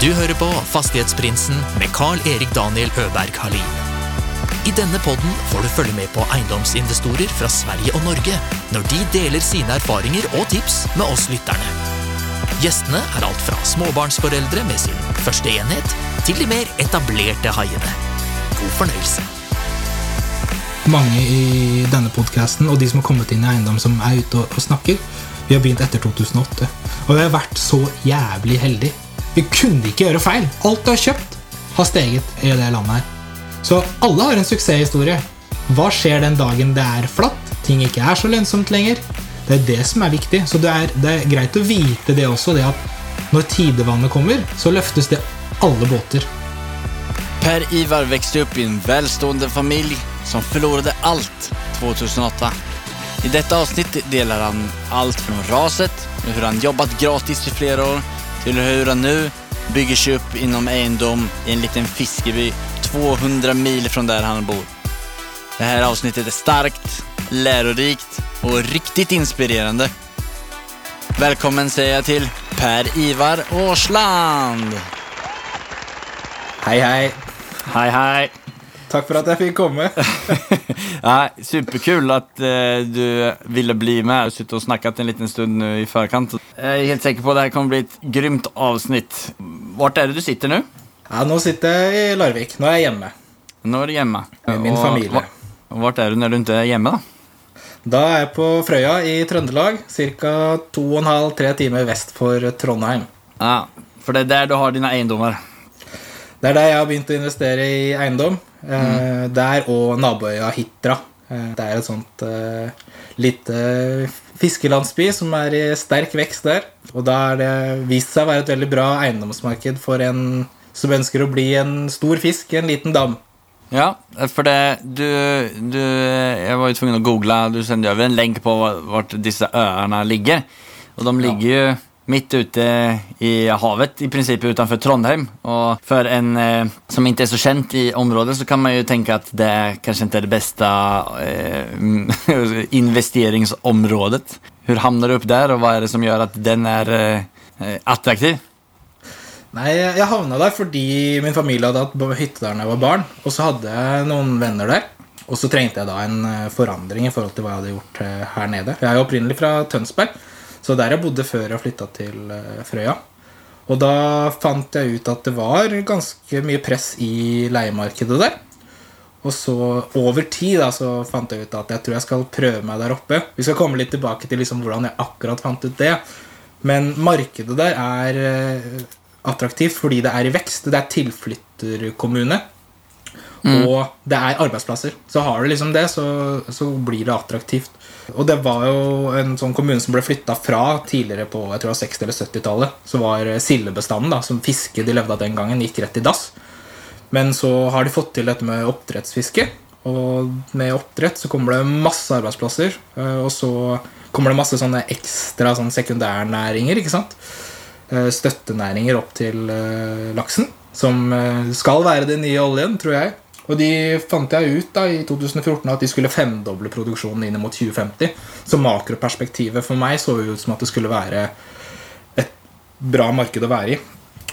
Du hører på Fastighetsprinsen med Carl-Erik Daniel Øberg Halin. I denne podden får du følge med på eiendomsinvestorer fra Sverige og Norge når de deler sine erfaringer og tips med oss lytterne. Gjestene er alt fra småbarnsforeldre med sin første enhet, til de mer etablerte haiene. God fornøyelse. mange i denne podcasten og de som har kommet inn i eiendom som er ute og snakker, vi har begynt etter 2008. Og vi har vært så jævlig heldige. Vi kunne ikke gjøre feil. Alt du har kjøpt, har steget i det landet her. Så alle har en suksesshistorie. Hva skjer den dagen det er flatt, ting ikke er så lønnsomt lenger? Det er det som er viktig. Så det er, det er greit å vite det også, det at når tidevannet kommer, så løftes det alle båter. Per Ivar vokste opp i en velstående familj som mistet alt 2008. I dette avsnitt deler han alt fra raset, hur han jobbet gratis i flere år, till hur han nu bygger sig upp inom eiendom i en liten fiskeby 200 mil från där han bor. Det här avsnittet är starkt, lärorikt och riktigt inspirerande. Välkommen säger jag till Per-Ivar Årsland! Hei, hei. Hei, hei! Takk for at jeg fikk komme. Ja, superkul at eh, du ville bli med og sitte og snakket en liten stund nu i førkant Jeg er helt sikker på at det här kommer bli et grymt avsnitt. Hvor er det du sitter nå? Ja, nå sitter jeg i Larvik. Nå er jeg hjemme. Nå er du hjemme. Med min og, familie. Hvor er du når du ikke er hjemme, da? Da er jeg på Frøya i Trøndelag, ca. 2,5-3 timer vest for Trondheim. Ja, For det er der du har dine eiendommer? Det er der jeg har begynt å investere i eiendom. Eh, Der og naboøya Hitra. Eh, det er et sånt uh, lite fiskelandsby som er i sterk vekst der. Og da har det vist seg å være et veldig bra eiendomsmarked for en som ønsker å bli en stor fisk i en liten dam. Ja, for det, du, du, Jeg var jo tvungen å google. du sendte over en lenk på hvor disse ørene ligger. Og de ligger ju mitt ute i havet i prinsippet utenfor Trondheim. Og for en eh, som ikke er så kjent i området så kan man jo tenke at det kanskje ikke er det beste eh, investeringsområdet. Hvordan havner du opp der, og hva er det som gjør at den er eh, attraktiv? Nei, jeg havna der fordi min familie hadde hatt hytte der da jeg var barn. Og så hadde jeg noen venner der. Og så trengte jeg da en eh, forandring i forhold til hva jeg hadde gjort eh, her nede. Jeg er jo opprinnelig fra Tønsberg, så der jeg bodde før jeg flytta til eh, Frøya. Og da fant jeg ut at det var ganske mye press i leiemarkedet der. Og så over tid da, så fant jeg ut at jeg tror jeg skal prøve meg der oppe. Vi skal komme litt tilbake til liksom hvordan jeg akkurat fant ut det. Men markedet der er eh, attraktivt fordi det er i vekst. Det er tilflytterkommune. Og det er arbeidsplasser. Så har du liksom det, så, så blir det attraktivt. Og det var jo en sånn kommune som ble flytta fra tidligere på jeg tror det var 60- eller 70-tallet. Så var sildebestanden, da, som fiske de levde av den gangen, gikk rett i dass. Men så har de fått til dette med oppdrettsfiske. Og med oppdrett så kommer det masse arbeidsplasser. eh, Og så kommer det masse sånne ekstra sånn sekundærnæringer. ikke sant? Eh, Støttenæringer opp til eh, laksen. Som eh, skal være den nye oljen, tror jeg. Og de fant jeg ut da i 2014 at de skulle femdoble produksjonen inn mot 2050. Så makroperspektivet for meg så ut som at det skulle være et bra marked å være i.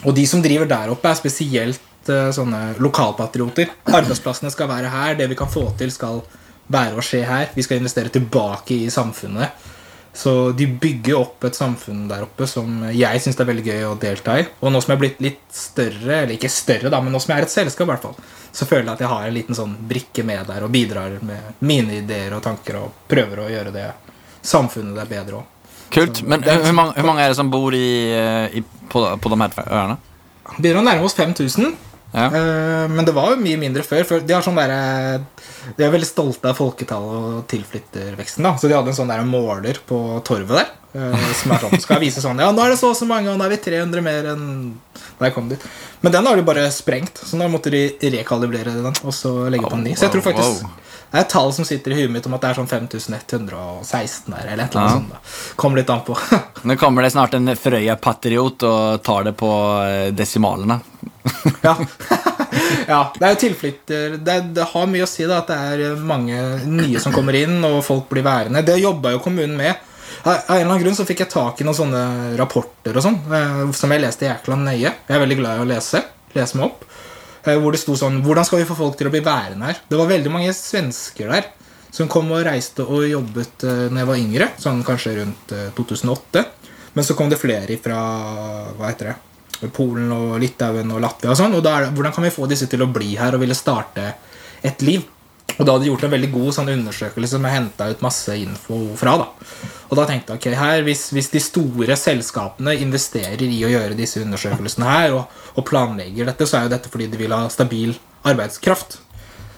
Og de som driver der oppe, er spesielt eh, sånne lokalpatrioter. Arbeidsplassene skal være her. Det vi kan få til, skal være og skje her. Vi skal investere tilbake i samfunnet. Så de bygger opp et samfunn der oppe som jeg syns er veldig gøy å delta i. Og nå som jeg er blitt litt større, eller ikke større, da, men nå som jeg er et selskap, i hvert fall, så føler jeg at jeg har en liten sånn brikke med der og bidrar med mine ideer og tanker og prøver å gjøre det samfunnet der bedre òg. Kult. Men hvor mange, hvor mange, er det som bor i, i, på, på de her öarna? Begynner å nærme oss 5000. Eh, Men det var jo mye mindre før. De, sånn der, de er veldig stolte av folketallet og tilflytterveksten. da Så de hadde en sånn der måler på torvet der. Eh, Som er sånn, skal vise sånn Ja, nå er det så og så mange, og nå er vi 300 mer enn da jeg kom dit. Men den har de bare sprengt, så nå måtte de rekalibrere den og så legge på en ny. Så jeg tror faktisk det er et tall som sitter i huet mitt om at det er sånn 5116 der, eller et eller annet Ja. sånt. Kommer litt an på. nå kommer det snart en Frøya-patriot og tar det på desimalene. Ja. ja. Det er jo tilflytter det, det har mye å si da at det er mange nye som kommer inn, og folk blir værende. Det jobba jo kommunen med. Av en eller annen grunn så fikk jeg tak i noen sånne rapporter og sånn, eh, som jeg leste jækla nøye. Jeg er veldig glad i å lese. Lese meg opp. Eh, Hvor det sto sånn Hvordan skal vi få folk til å bli værende her? Det var veldig mange svensker der som kom og reiste og jobbet uh, når jeg var yngre, sånn kanskje rundt eh, 2008. Men så kom det flere fra hva heter det, Polen og Litauen og Latvia. og sånn, og da er det, Hvordan kan vi få disse til å bli her og ville starte et liv? Og da hadde de gjort en veldig god sånn undersøkelse jeg henta ut masse info fra. da. Og da tenkte jeg ok, her, hvis, hvis de store selskapene investerer i å gjøre disse undersøkelsene her, og, og planlegger dette, så er jo dette fordi de vil ha stabil arbeidskraft.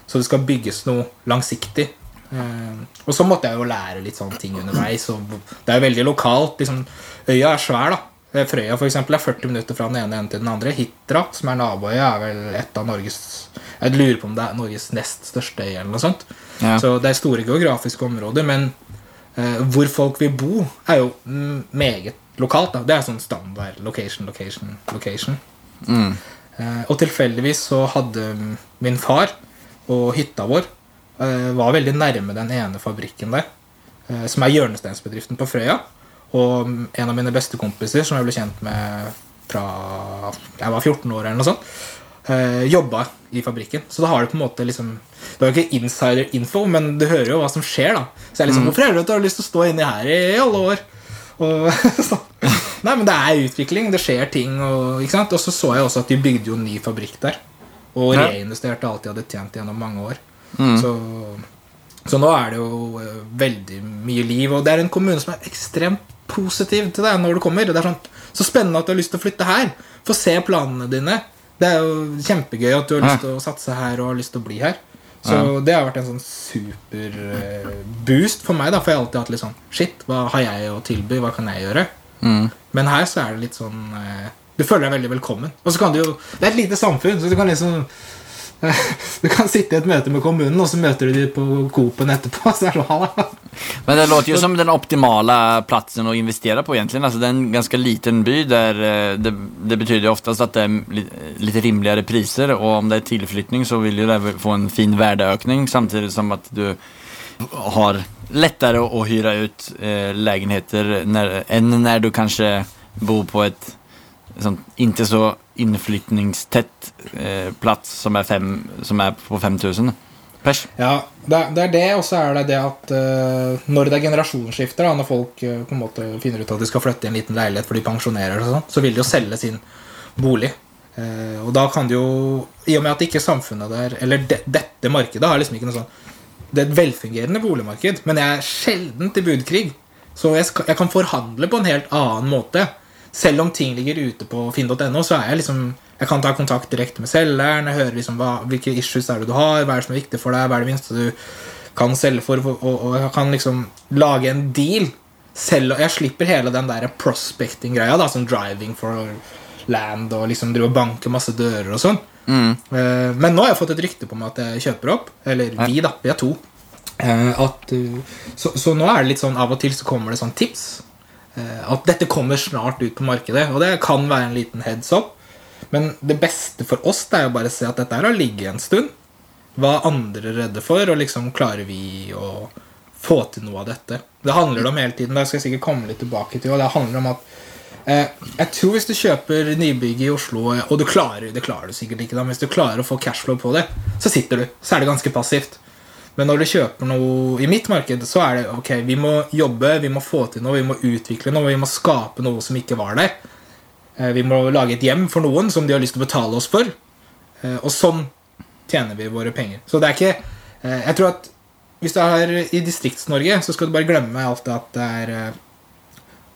Så det skal bygges noe langsiktig. Eh, og så måtte jeg jo lære litt sånne ting underveis. Og det er jo veldig lokalt. Liksom, øya er svær, da. Frøya for eksempel, er 40 minutter fra den ene enden til den andre. Hitra, som er naboøya, er vel et av Norges Jeg lurer på om det er Norges nest største øy, eller noe sånt. Ja. Så det er store geografiske områder, men eh, hvor folk vil bo, er jo mm, meget lokalt. da Det er sånn standard location, location, location. Mm. Eh, og tilfeldigvis så hadde mm, min far og hytta vår eh, var veldig nærme den ene fabrikken der, eh, som er hjørnesteinsbedriften på Frøya. Og mm, en av mine beste kompiser, som jeg ble kjent med fra jeg var 14 år, eller noe sånt, eh, jobba i fabrikken. Så da har du på en måte liksom Det var jo ikke insider-info, men du hører jo hva som skjer. da Så jeg er liksom, Hvorfor er det du har lyst til å stå inni her i alle år? Og så, Nei, men det er utvikling. Det skjer ting. Og, ikke sant? og så så jeg også at de bygde jo en ny fabrikk der. Og reinvesterte alt de hadde tjent gjennom mange år. Mm. Så, så nå er det jo eh, veldig mye liv. Og det er en kommune som er ekstremt positiv til deg når du kommer. Det er sånn, Så spennende at du har lyst til å flytte her. Få se planene dine. Det er jo kjempegøy at du har lyst til å satse her og har lyst til å bli her. Så det har vært en sånn super eh, boost for meg. da For jeg har alltid hatt litt sånn Shit, hva har jeg å tilby? Hva kan jeg gjøre? Mm. Men her så er det litt sånn eh, Du føler deg veldig velkommen. Og så kan du jo Det er et lite samfunn, så du kan liksom Du kan sitte i et møte med kommunen, og så møter du dem på Coop-en etterpå. Så er det. Men det låter jo som den optimale plassen å investere på egentlig. Altså, det er en ganske liten by där eh, det, det betyder jo oftast at det er litt rimeligere priser og om det er tilflytning, så vil jo det få en fin verdiøkning, samtidig som at du har lettere å hyre ut eh, lägenheter enn når du kanskje bor på et sånt, ikke så inflyttningstätt eh, plass som er, fem, som er på 5000 pers. Ja, det er det, og så er det det at uh, når det er generasjonsskifter, da, når folk uh, på en måte finner ut at de skal flytte i en liten leilighet for de pensjonerer, og sånn, så vil de jo selge sin bolig. Uh, og da kan de jo I og med at ikke samfunnet der Eller de, dette markedet har liksom ikke noe sånn Det er et velfungerende boligmarked, men jeg er sjelden til budkrig. Så jeg, skal, jeg kan forhandle på en helt annen måte. Selv om ting ligger ute på finn.no, så er jeg liksom Jeg kan ta kontakt direkte med selgeren. Jeg hører liksom hva, hvilke issues er det du har, hva er det som er viktig for deg, hva er det minste du kan selge for, og, og jeg kan liksom lage en deal. Selv, jeg slipper hele den der prospecting-greia, da, som driving for land og liksom drive og banke masse dører og sånn. Mm. Eh, Men nå har jeg fått et rykte på meg at jeg kjøper opp. Eller vi, da. Vi er to. Eh, At, uh, så, så nå er det litt sånn av og til så kommer det sånn tips. Eh, At dette kommer snart ut på markedet. Og det kan være en liten heads up. Men det beste for oss det er jo bare å se at dette har ligget en stund. Hva er andre redde for, og liksom klarer vi å få til noe av dette. Det handler om hele tiden. Det skal jeg sikkert komme litt tilbake til. Og det handler om at eh, Jeg tror hvis du kjøper nybygg i Oslo, eh, og du klarer det klarer du sikkert ikke da, men hvis du klarer å få cashflow på det, så sitter du. Så er det ganske passivt. Men når du kjøper noe i mitt marked, så er det ok, vi må jobbe, vi må få til noe, vi må utvikle noe, vi må skape noe som ikke var der. Eh, Vi må lage et hjem for noen som de har lyst til å betale oss for. Eh, Og sånn tjener vi våre penger. Så det er ikke eh, Jeg tror at hvis du er i Distrikts-Norge, så skal du bare glemme alt det at det er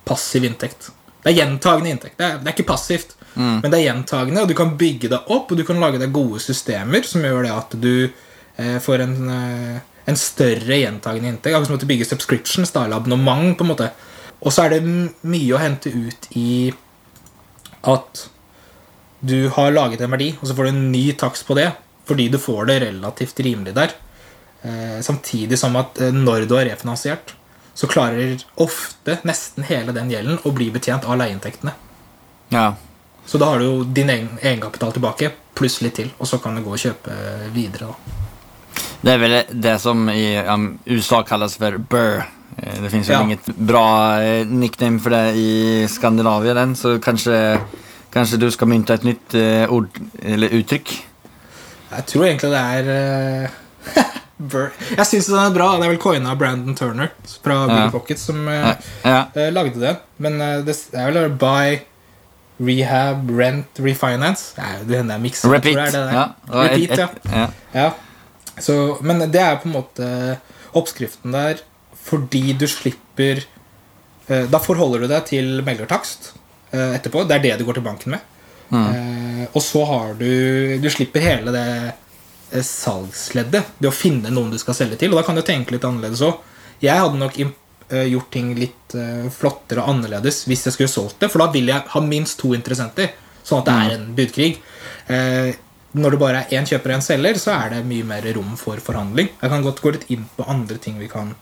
passiv inntekt. Det er gjentagende inntekt. Det er, det er ikke passivt, men det er gjentagende, og du kan bygge det opp, og du kan lage deg gode systemer som gjør det at du eh, får en, eh, en større gjentagende inntekt. Akkurat som at du bygger subscriptions, da, eller abonnement, på en måte. Og så er det mye å hente ut i at du har laget en verdi, og så får du en ny takst på det, fordi du får det relativt rimelig der. Eh, samtidig som at når du har refinansiert, så klarer ofte nesten hele den gjelden å bli betjent av leieinntektene. Ja. Så da har du jo din egen egenkapital tilbake, pluss litt til, og så kan du gå og kjøpe videre. da. Det är väl det som i um, USA kallas för BRR, Eh, Det finns väl Ja. inget bra eh, nickname för det i Skandinavien än, så kanske, kanske du skal mynte et nytt uh, ord eller uttrykk? Jeg tror egentlig det er uh, Burr. Jeg syns den er bra. Det er vel coina av Brandon Turner fra Ja. Billy Pocket som uh, Ja, ja. lagde det. Men det er vel buy, rehab, rent, refinance. Nei, det hender jeg mikser. Repeat. det er det. Ja. et- Repeat, ja. et- ja. Så, men det er på en måte oppskriften der fordi du slipper eh, Da forholder du deg til meglertakst eh, etterpå. Det er det du går til banken med. Eh, og så har du Du slipper hele det eh, salgsleddet. Det å finne noen du skal selge til. Og da kan du tenke litt annerledes òg. Jeg hadde nok eh, gjort ting litt eh, flottere og annerledes hvis jeg skulle solgt det. For da vil jeg ha minst to interessenter, sånn at det er en budkrig. Eh, når det bare er én kjøper og én selger, så er det mye mer rom for forhandling. Jeg kan godt gå litt inn på andre ting vi kan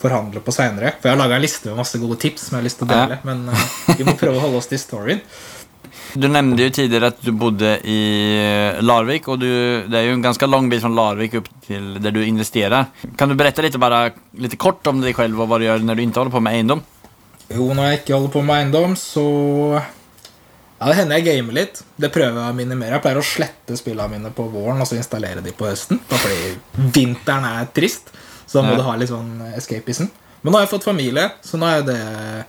forhandle på seinere. For jeg har laga en liste med masse gode tips som jeg har lyst til å dele. Men uh, vi må prøve å holde oss til storyen. Du nevnte jo tidligere at du bodde i eh, Larvik og du, det er jo en ganske lang bit fra Larvik opp til der du investerer. Kan du berette litt, bare, litt kort om deg selv og hva du gjør når du ikke holder på med eiendom? Jo, når jeg ikke holder på med eiendom, så Ja, det hender jeg gamer litt. Det prøver jeg å minimere. Jeg pleier å slette spillene mine på våren og så installere de på høsten. Bare fordi vinteren er trist. Så da må Ja. du ha litt sånn escapism. Men nå har jeg fått familie, så nå er det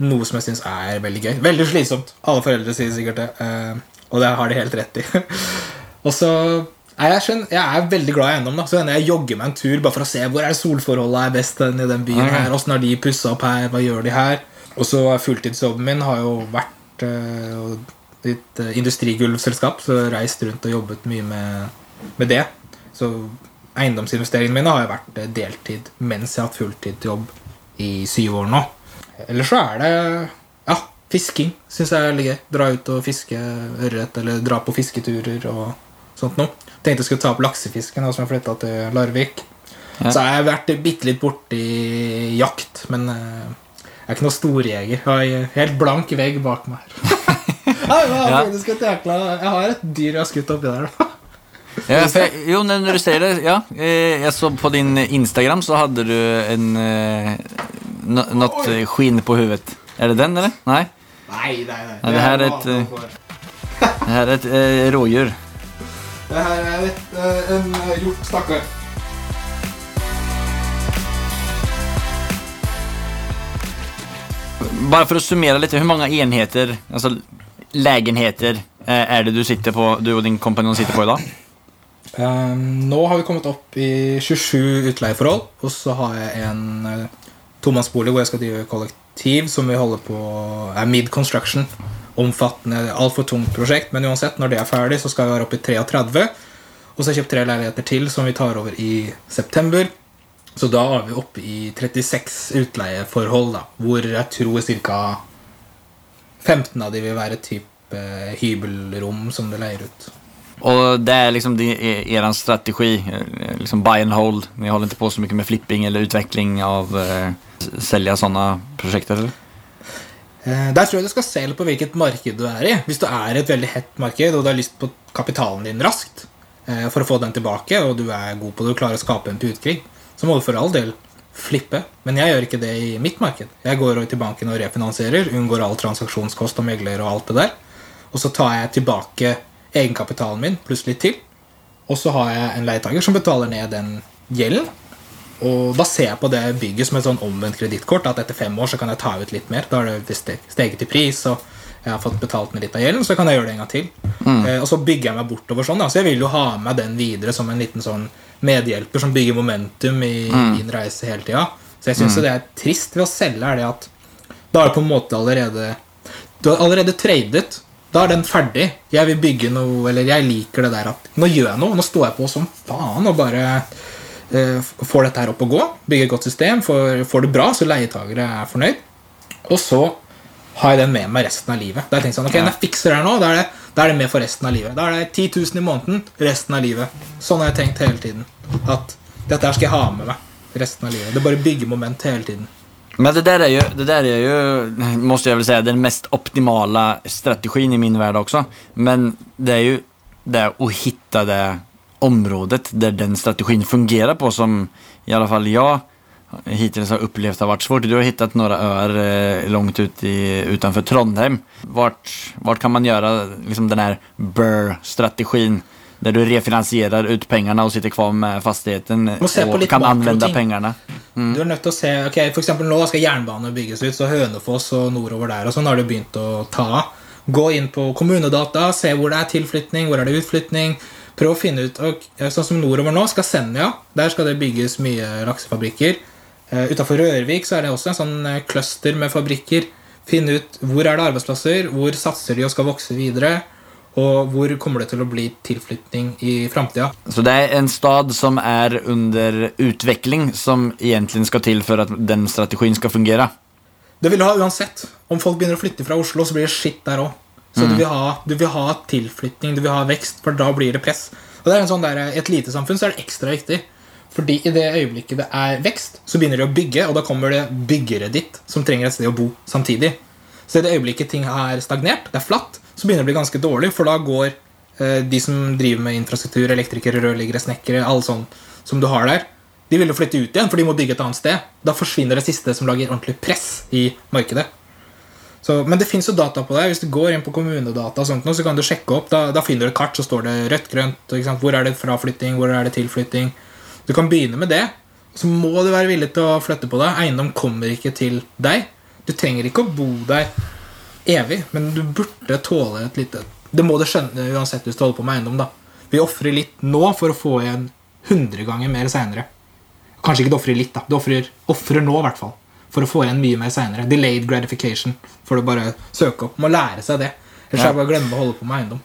noe som jeg syns er veldig gøy. Veldig slitsomt. Alle foreldre sier sikkert det. eh, Og det har de helt rett i. og så er jeg, skjønner, jeg er veldig glad i eiendom. da Så hender jeg jogger meg en tur bare for å se hvor er solforholdet er best i den byen. Her Åssen har de pussa opp her? Hva gjør de her? Og så har fulltidsjobben min har jo vært uh, et eh, industrigulvselskap, så har reist rundt og jobbet mye med, med det. Så eiendomsinvesteringene mine har jo vært eh, deltid mens jeg har hatt fulltidsjobb i syv år nå. Ellers så er det ja, fisking. Syns jeg er veldig gøy. Dra ut og fiske ørret, eller dra på fisketurer og sånt noe. Tenkte jeg skulle ta opp laksefisken som jeg flytta til Larvik. Ja. Så har jeg vært bitte litt borti jakt, men eh, jeg er ikke noe storjeger. Jeg har en helt blank vegg bak meg jeg, et jækla Jeg har et dyr jeg har skutt oppi der. Ja, jeg, jo, när när du sier det, ja. Jeg så på din Instagram så hadde du en, eh, eh, skinn på huvudet. Er det den eller? Nei? Nei, nei, nei. Ja, det her er et, eh, det her er et eh, rådjur. Det her er et, eh, en eh, hjort, stakkar. Bara for å summere litt, hvor mange enheter, altså legenheter, er det du sitter på, du og din kompanjon sitter på idag? Um, nå har vi kommet opp i 27 utleieforhold, og så har jeg en uh, tomannsbolig hvor jeg skal drive kollektiv, som vi holder på er mid construction. Omfattende, altfor tungt prosjekt, men uansett, når det er ferdig, så skal vi være oppe i 33. Og så har jeg kjøpt tre leiligheter til som vi tar over i september. Så da er vi oppe i 36 utleieforhold, da, hvor jeg tror ca. 15 av de vil være type eh, hybelrom som du leier ut. Og det er liksom er, eran strategi, eh, liksom buy and hold. Dere holder ikke på så mye med flipping eller utvikling av eh, selge sånne prosjekter? projekt eller? Eh, Der tror jeg du skal se litt på hvilket marked du er i. Hvis du er i et veldig hett marked, og du har lyst på kapitalen din raskt eh, for å få den tilbake, og du er god på det og klarer å skape en putkrig, så må du for all del flippe. Men jeg gjør ikke det i mitt marked. Jeg går til banken og refinansierer, unngår all transaksjonskost og megler og alt det der. Og så tar jeg tilbake egenkapitalen min pluss litt til. Og så har jeg en leietaker som betaler ned den gjelden. Og da ser jeg på det bygget som et sånn omvendt kredittkort. At etter fem år så kan jeg ta ut litt mer. Da har det steget i pris, og jeg har fått betalt ned litt av gjelden. Så kan jeg gjøre det en gang til. Eh, og så bygger jeg meg bortover sånn. Da. Så jeg vil jo ha med den videre som en liten sånn medhjelper som bygger momentum i min reise hele tida. Så jeg syns det er trist ved å selge, er det at da er det på en måte allerede Du har allerede tradet. Da er den ferdig. Jeg vil bygge noe, eller jeg liker det der at Nå gjør jeg noe. Nå står jeg på som faen og bare eh, får dette her opp og gå. Bygger et godt system. Får, får det bra, så leietagere er fornøyd. Og så har jeg den med meg resten av livet. Da har jeg tenkt sånn, ok, Når jeg fikser det her nå, da er det, da er det med for resten av livet. Da er det 10 000 i måneden resten av livet. Sånn har jeg tenkt hele tiden. At dette her skal jeg ha med meg resten av livet. Det bare bygger moment hele tiden. Men det där är ju, det där är ju, måste jag väl säga, den mest optimala strategin i min värld också. Men det är ju det att hitta det området där den strategin fungerar på som i alla fall jag hittills har upplevt har varit svårt? Du har hittat några öar eh, långt ut i, utanför Trondheim. Vart, vart kan man göra liksom den här BRR-strategin? Där du refinansierar ut pengarna och sitter kvar med fastigheten og och kan anvende använda ting. pengarna. Du er nødt til å se ok, For eksempel nå skal jernbane bygges ut, så Hønefoss og nordover der og sånn har det begynt å ta av. Gå inn på kommunedata, se hvor det er tilflytning, hvor er det utflytning. Prøv å finne ut ok, Sånn som nordover nå, skal Senja. Der skal det bygges mye laksefabrikker. Uh, Utafor Rørvik så er det også en sånn eh, cluster med fabrikker. Finne ut hvor er det arbeidsplasser, hvor satser de og skal vokse videre, og hvor kommer det til å bli tilflytning i framtida. Så det er en stad som er under utvikling, som egentlig skal til for at den strategien skal fungere? Det vil du ha uansett. Om folk begynner å flytte fra Oslo, så blir det skitt der òg. Så du, vil ha, du vil ha tilflytning, du vil ha vekst, for da blir det press. Og det er en sånn der, I et lite samfunn så er det ekstra viktig. Fordi i det øyeblikket det er vekst, så begynner de å bygge, og da kommer det byggere dit som trenger et sted å bo samtidig. Så i det øyeblikket ting er stagnert, det er flatt, så begynner det å bli ganske dårlig, for da går eh, de som driver med infrastruktur, elektrikere, rørleggere, snekkere, alle sånn som du har der, de vil jo flytte ut igjen, for de må bygge et annet sted. Da forsvinner det siste som lager ordentlig press i markedet. Så, men det fins jo data på det. Hvis du går inn på kommunedata, og sånt, så kan du sjekke opp. Da, da finner du et kart, så står det rødt-grønt. ikke sant? Hvor er det fraflytting, hvor er det tilflytting? Du kan begynne med det. Så må du være villig til å flytte på deg. Eiendom kommer ikke til deg. Du trenger ikke å bo der evig, men du burde tåle et lite Det må du skjønne uansett hvis du holder på med eiendom. da. Vi ofrer litt nå for å få igjen 100 ganger mer seinere. Kanskje ikke du ofrer litt, da. Du ofrer nå, i hvert fall. For å få igjen mye mer seinere. Delayed gratification. For å bare søke opp. Må lære seg det. Ellers Ja. er det bare å glemme å holde på med eiendom.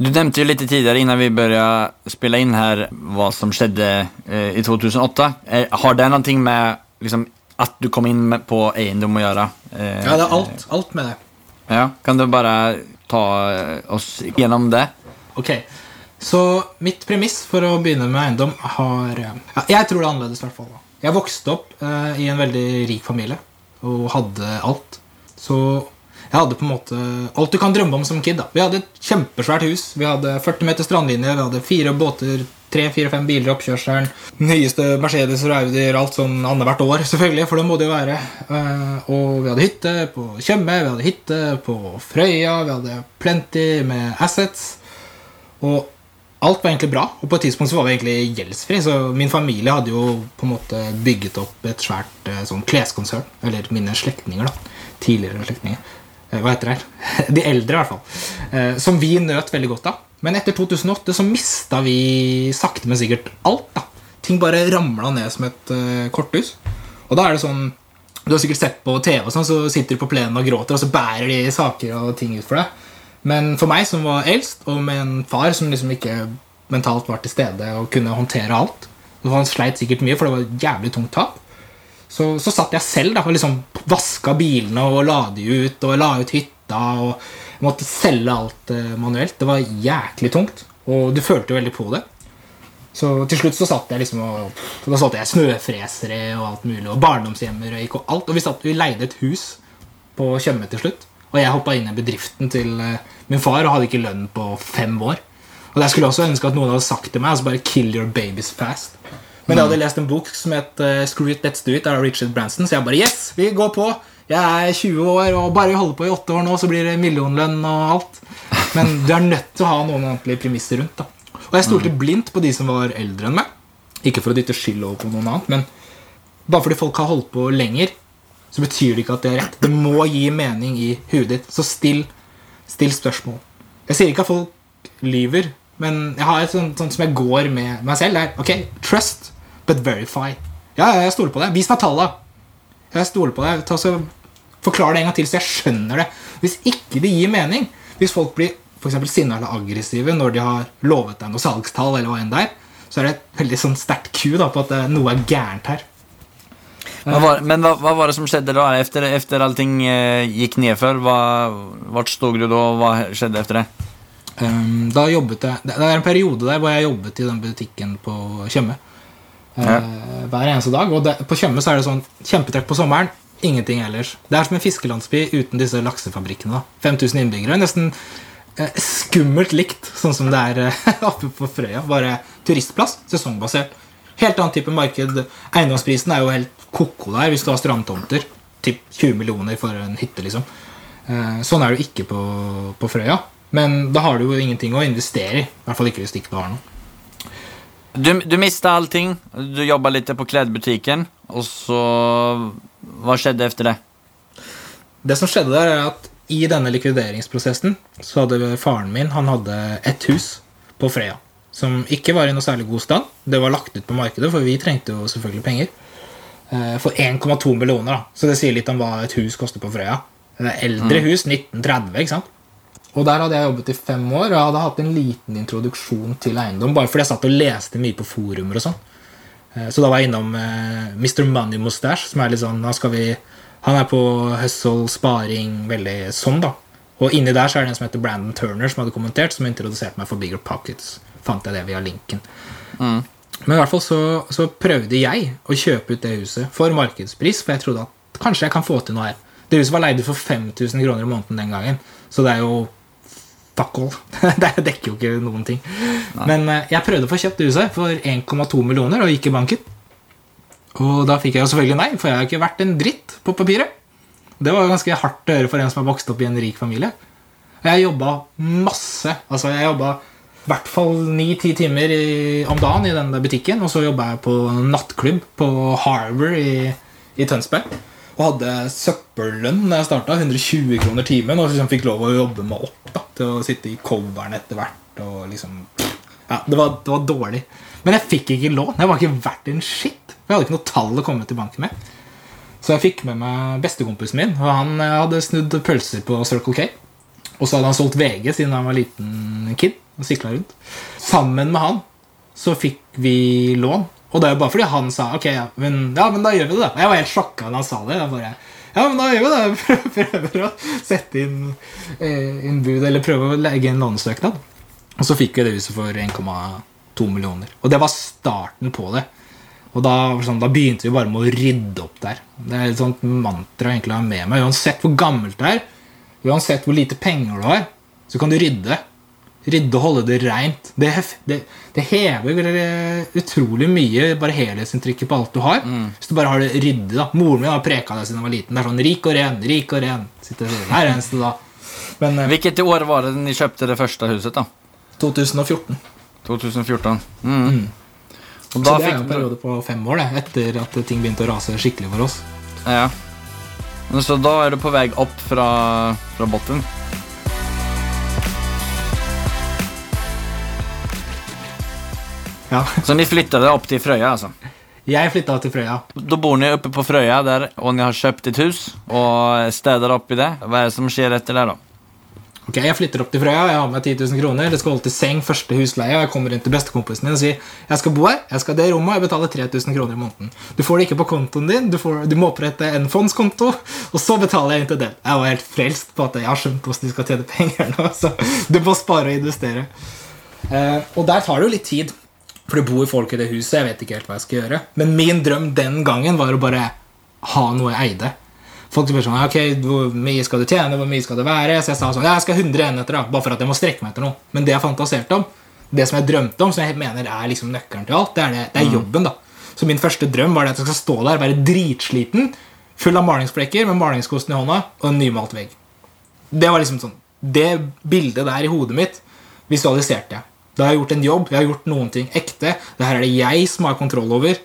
Du nevnte jo litt tidligere innan vi begynte spille inn her, hva som skjedde eh, i 2008. Er, har det noe med liksom, at du kom inn med på eiendom å gjøre? Eh, Ja, det er alt. Alt med det. Ja, kan du bare ta eh, oss gjennom det? Ok, Så mitt premiss for å begynne med eiendom har eh, ja, Jeg tror det er annerledes. hvert fall da. Jeg vokste opp eh, i en veldig rik familie og hadde alt. Så jeg hadde på en måte alt du kan drømme om som kid. da. Vi hadde et kjempesvært hus. Vi hadde 40 meter strandlinje, vi hadde fire båter, tre-fire-fem biler i oppkjørselen. Nyeste Mercedes og Audier, alt sånn annethvert år, selvfølgelig, for det må det jo være. Eh, og vi hadde hytte på Tjøme, vi hadde hytte på Frøya, vi hadde plenty med assets. Og alt var egentlig bra, og på et tidspunkt så var vi egentlig gjeldsfri. Så min familie hadde jo på en måte bygget opp et svært eh, sånn kleskonsern. Eller mine slektninger, da. Tidligere slektninger. Eh, Hva heter det? De eldre, i hvert fall. Eh, Som vi nøt veldig godt av. Men etter 2008 så mista vi sakte, men sikkert alt. da. Ting bare ramla ned som et eh, korthus. Og da er det sånn Du har sikkert sett på TV, og sånn, så sitter de på plenen og gråter, og så bærer de saker og ting ut for deg. Men for meg som var eldst, og med en far som liksom ikke mentalt var til stede og kunne håndtere alt Han sleit sikkert mye, for det var et jævlig tungt tap. Så, så satt jeg selv da, og liksom vaska bilene og la de ut, og la ut hytta. og Måtte selge alt eh, manuelt. Det var jæklig tungt, og du følte jo veldig på det. Så til slutt så satt jeg liksom og Da satt jeg snøfresere og alt mulig, og barndomshjemmer og, og alt. Og vi, satt, vi leide et hus på Tjøme til slutt. Og jeg hoppa inn i bedriften til eh, min far og hadde ikke lønn på fem år. Og jeg skulle også ønske at noen hadde sagt til meg altså bare 'kill your babies fast'. Men jeg hadde lest en bok som het uh, 'Screw it, let's do it' av Richard Branson, så jeg bare 'yes, vi går på'. Jeg er 20 år, og bare holder på i 8 år nå, så blir det millionlønn og alt. Men du er nødt til å ha noen ordentlige premisser rundt. da Og jeg stolte blindt på de som var eldre enn meg. Ikke for å dytte skyld over på noen annet, men bare fordi folk har holdt på lenger, så betyr det ikke at det er rett. Det må gi mening i huet ditt. Så still, still spørsmål. Jeg sier ikke at folk lyver, men jeg har et sånt, sånt som jeg går med meg selv. Det er ok, trust, but verify. Ja, ja, jeg stoler på deg. Vis meg talla. Jeg stoler på deg. Ta så Forklar det en gang til, så jeg skjønner det. Hvis ikke det gir mening, hvis folk blir for sinna eller aggressive når de har lovet deg noe salgstall, eller hva enn det er, så er det et veldig sånn sterkt ku da, på at eh, noe er gærent her. Hva var, men hva, hva, var det som skjedde da? Efter, efter allting eh, gikk nedfor, hvor stod du da? Hva skjedde etter det? Um, da jobbet jeg Det det er en periode der hvor jeg jobbet i den butikken på Tjøme. Eh, Ja. Hver eneste dag. Og det, på Tjøme så er det sånn kjempetrekk på sommeren. Ingenting ellers. Det er som en fiskelandsby uten disse laksefabrikkene. 5000 innbyggere. Nesten eh, skummelt likt, sånn som det er eh, oppe på Frøya. Bare turistplass. Sesongbasert. Helt annen type marked. Eiendomsprisen er jo helt ko-ko der hvis du har strandtomter. Typ 20 millioner for en hytte, liksom. Sånn er det jo ikke på, på Frøya. Men da har du jo ingenting å investere i. I hvert fall ikke hvis du ikke har noe. Du, du mista allting. Du jobba litt på klesbutikken. Og så Hva skjedde etter det? Det som skjedde der, er at i denne likvideringsprosessen så hadde faren min han hadde et hus på Freya som ikke var i noe særlig god stand. Det var lagt ut på markedet, for vi trengte jo selvfølgelig penger. Eh, For 1,2 millioner, da. Så det sier litt om hva et hus koster på Frøya. Det er eldre hus, 1930, ikke sant? Og der hadde jeg jobbet i fem år, og jeg hadde hatt en liten introduksjon til eiendom, bare fordi jeg satt og leste mye på forumer og sånn. Eh, Så da var jeg innom eh, Mr. Money Mustache, som er litt sånn vi, Han er på hustle, sparing, veldig sånn, da. Og inni der så er det en som heter Brandon Turner, som hadde kommentert, som introduserte meg for Bigger Pockets. Fant jeg det via linken. Men i hvert fall så, så prøvde jeg å kjøpe ut det huset for markedspris, for jeg trodde at kanskje jeg kan få til noe her. Det huset var leid for 5000 kroner i måneden den gangen, så det er jo all. det dekker jo ikke noen ting. Men eh, jeg prøvde å få kjøpt huset for 1,2 millioner og gikk i banken. Og da fikk jeg jo selvfølgelig nei, for jeg har ikke vært en dritt på papiret. Det var ganske hardt å høre for en som har vokst opp i en rik familie. Og jeg jobba masse. Altså, jeg jobba i hvert fall ni-ti timer i, om dagen i den der butikken. Og så jobba jeg på nattklubb på Harbour i, i Tønsberg. Og hadde søppellønn da jeg starta. 120 kroner timen. Og liksom fikk lov å jobbe meg opp da, til å sitte i coveren etter hvert. Og liksom Ja, det var, det var dårlig. Men jeg fikk ikke lån. Jeg var ikke verdt en shit. For jeg hadde ikke noe tall å komme til banken med. Så jeg fikk med meg bestekompisen min, og han eh, hadde snudd pølser på Circle K. Og så hadde han solgt VG siden han var liten kid. Og rundt. Sammen med han så fikk vi lån. Og det er jo bare fordi han sa ok, ja, men, ja, men da gjør vi det. da. Jeg var helt sjokka da han sa det. Jeg bare, ja, men da gjør vi det. Prøver å sette inn, eh, inn bud, eller prøver å legge inn lånesøknad. Og så fikk vi det huset for 1,2 millioner. Og det var starten på det. Og da, sånn, da begynte vi bare med å rydde opp der. Det er et sånt mantra egentlig har med meg. Uansett hvor gammelt det er, uansett hvor lite penger du har, så kan du rydde. Rydde og holde det reint. Det, det, det hever eh, utrolig mye bare helhetsinntrykket på alt du har. Hvis du bare har det ryddig. da Moren min har preka det siden jeg var liten. Det er sånn rik og ren, rik og ren. Sitter hver eneste da. Men eh, Hvilket år var det de kjøpte det første huset? da? 2014. 2014. Mm. Og Så det er en periode på fem år, det. Etter at ting begynte å rase skikkelig for oss. Ja. Så da er du på vei opp fra, fra bunnen? Ja. Så ni flyttade opp til Frøya, altså? Jeg flytta til Frøya. Da bor ni oppe på Frøya der, og ni har kjøpt et hus og steder opp i det. Hva er det som skjer etter det, da? Ok, Jeg flytter opp til Frøya, jeg har med 10 000 kroner. Det skal holde til seng, første husleie. Og jeg kommer inn til bestekompisen min og sier jeg skal bo her, jeg skal ha det rommet, og jeg betaler 3000 kroner i måneden. Du får det ikke på kontoen din, du, får, du må opprette en fondskonto, og så betaler jeg inn til den. Jeg var helt frelst på at jeg har skjønt hvordan de skal tjene penger nå. Så du må spare og investere. Eh, og der tar det jo litt tid. For det bor folk i det huset. Jeg vet ikke helt hva jeg skal gjøre. Men min drøm den gangen var å bare ha noe jeg eide. Folk spør sånn, ok, hvor mye skal du tjene, hvor mye skal det være? Så jeg sa sånn, jeg skal ha 100 enheter da, bare for at jeg må strekke meg etter noe. Men det jeg fantaserte om, det som jeg drømte om, som jeg mener er liksom nøkkelen til alt, det er, det, det er jobben da. Så min første drøm var det at jeg skal stå der, være dritsliten, full av malingsflekker, med malingskosten i hånda, og en nymalt vegg. Det var liksom sånn, det bildet der i hodet mitt, visualiserte jeg. Da har jeg gjort en jobb, jeg har gjort noen ting ekte. Det her er det jeg som har kontroll over.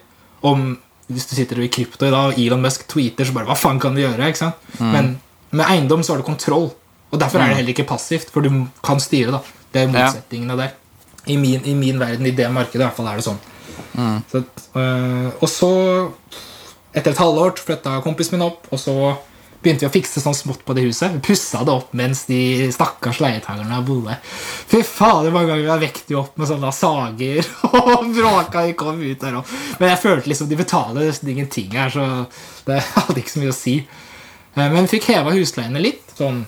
Om hvis du sitter i krypto i dag, og Elon Musk tweeter, så bare Hva faen kan du gjøre? ikke sant? Men med eiendom så har du kontroll. Og derfor er det heller ikke passivt, for du kan styre. da Det er motsetningene der. I min, I min verden, i det markedet, i hvert fall er det sånn. Så, øh, og så, etter et halvår, flytta kompisen min opp, og så begynte vi å fikse sånn smått på det huset. Vi pussa det opp mens de stakkars leietakerne bodde. Fy fader, mange ganger har vekt de opp med sånne sager og bråka de kom ut der òg. Men jeg følte liksom de betaler nesten ingenting her, så det hadde ikke så mye å si. Eh, Men vi fikk heva husleiene litt, sånn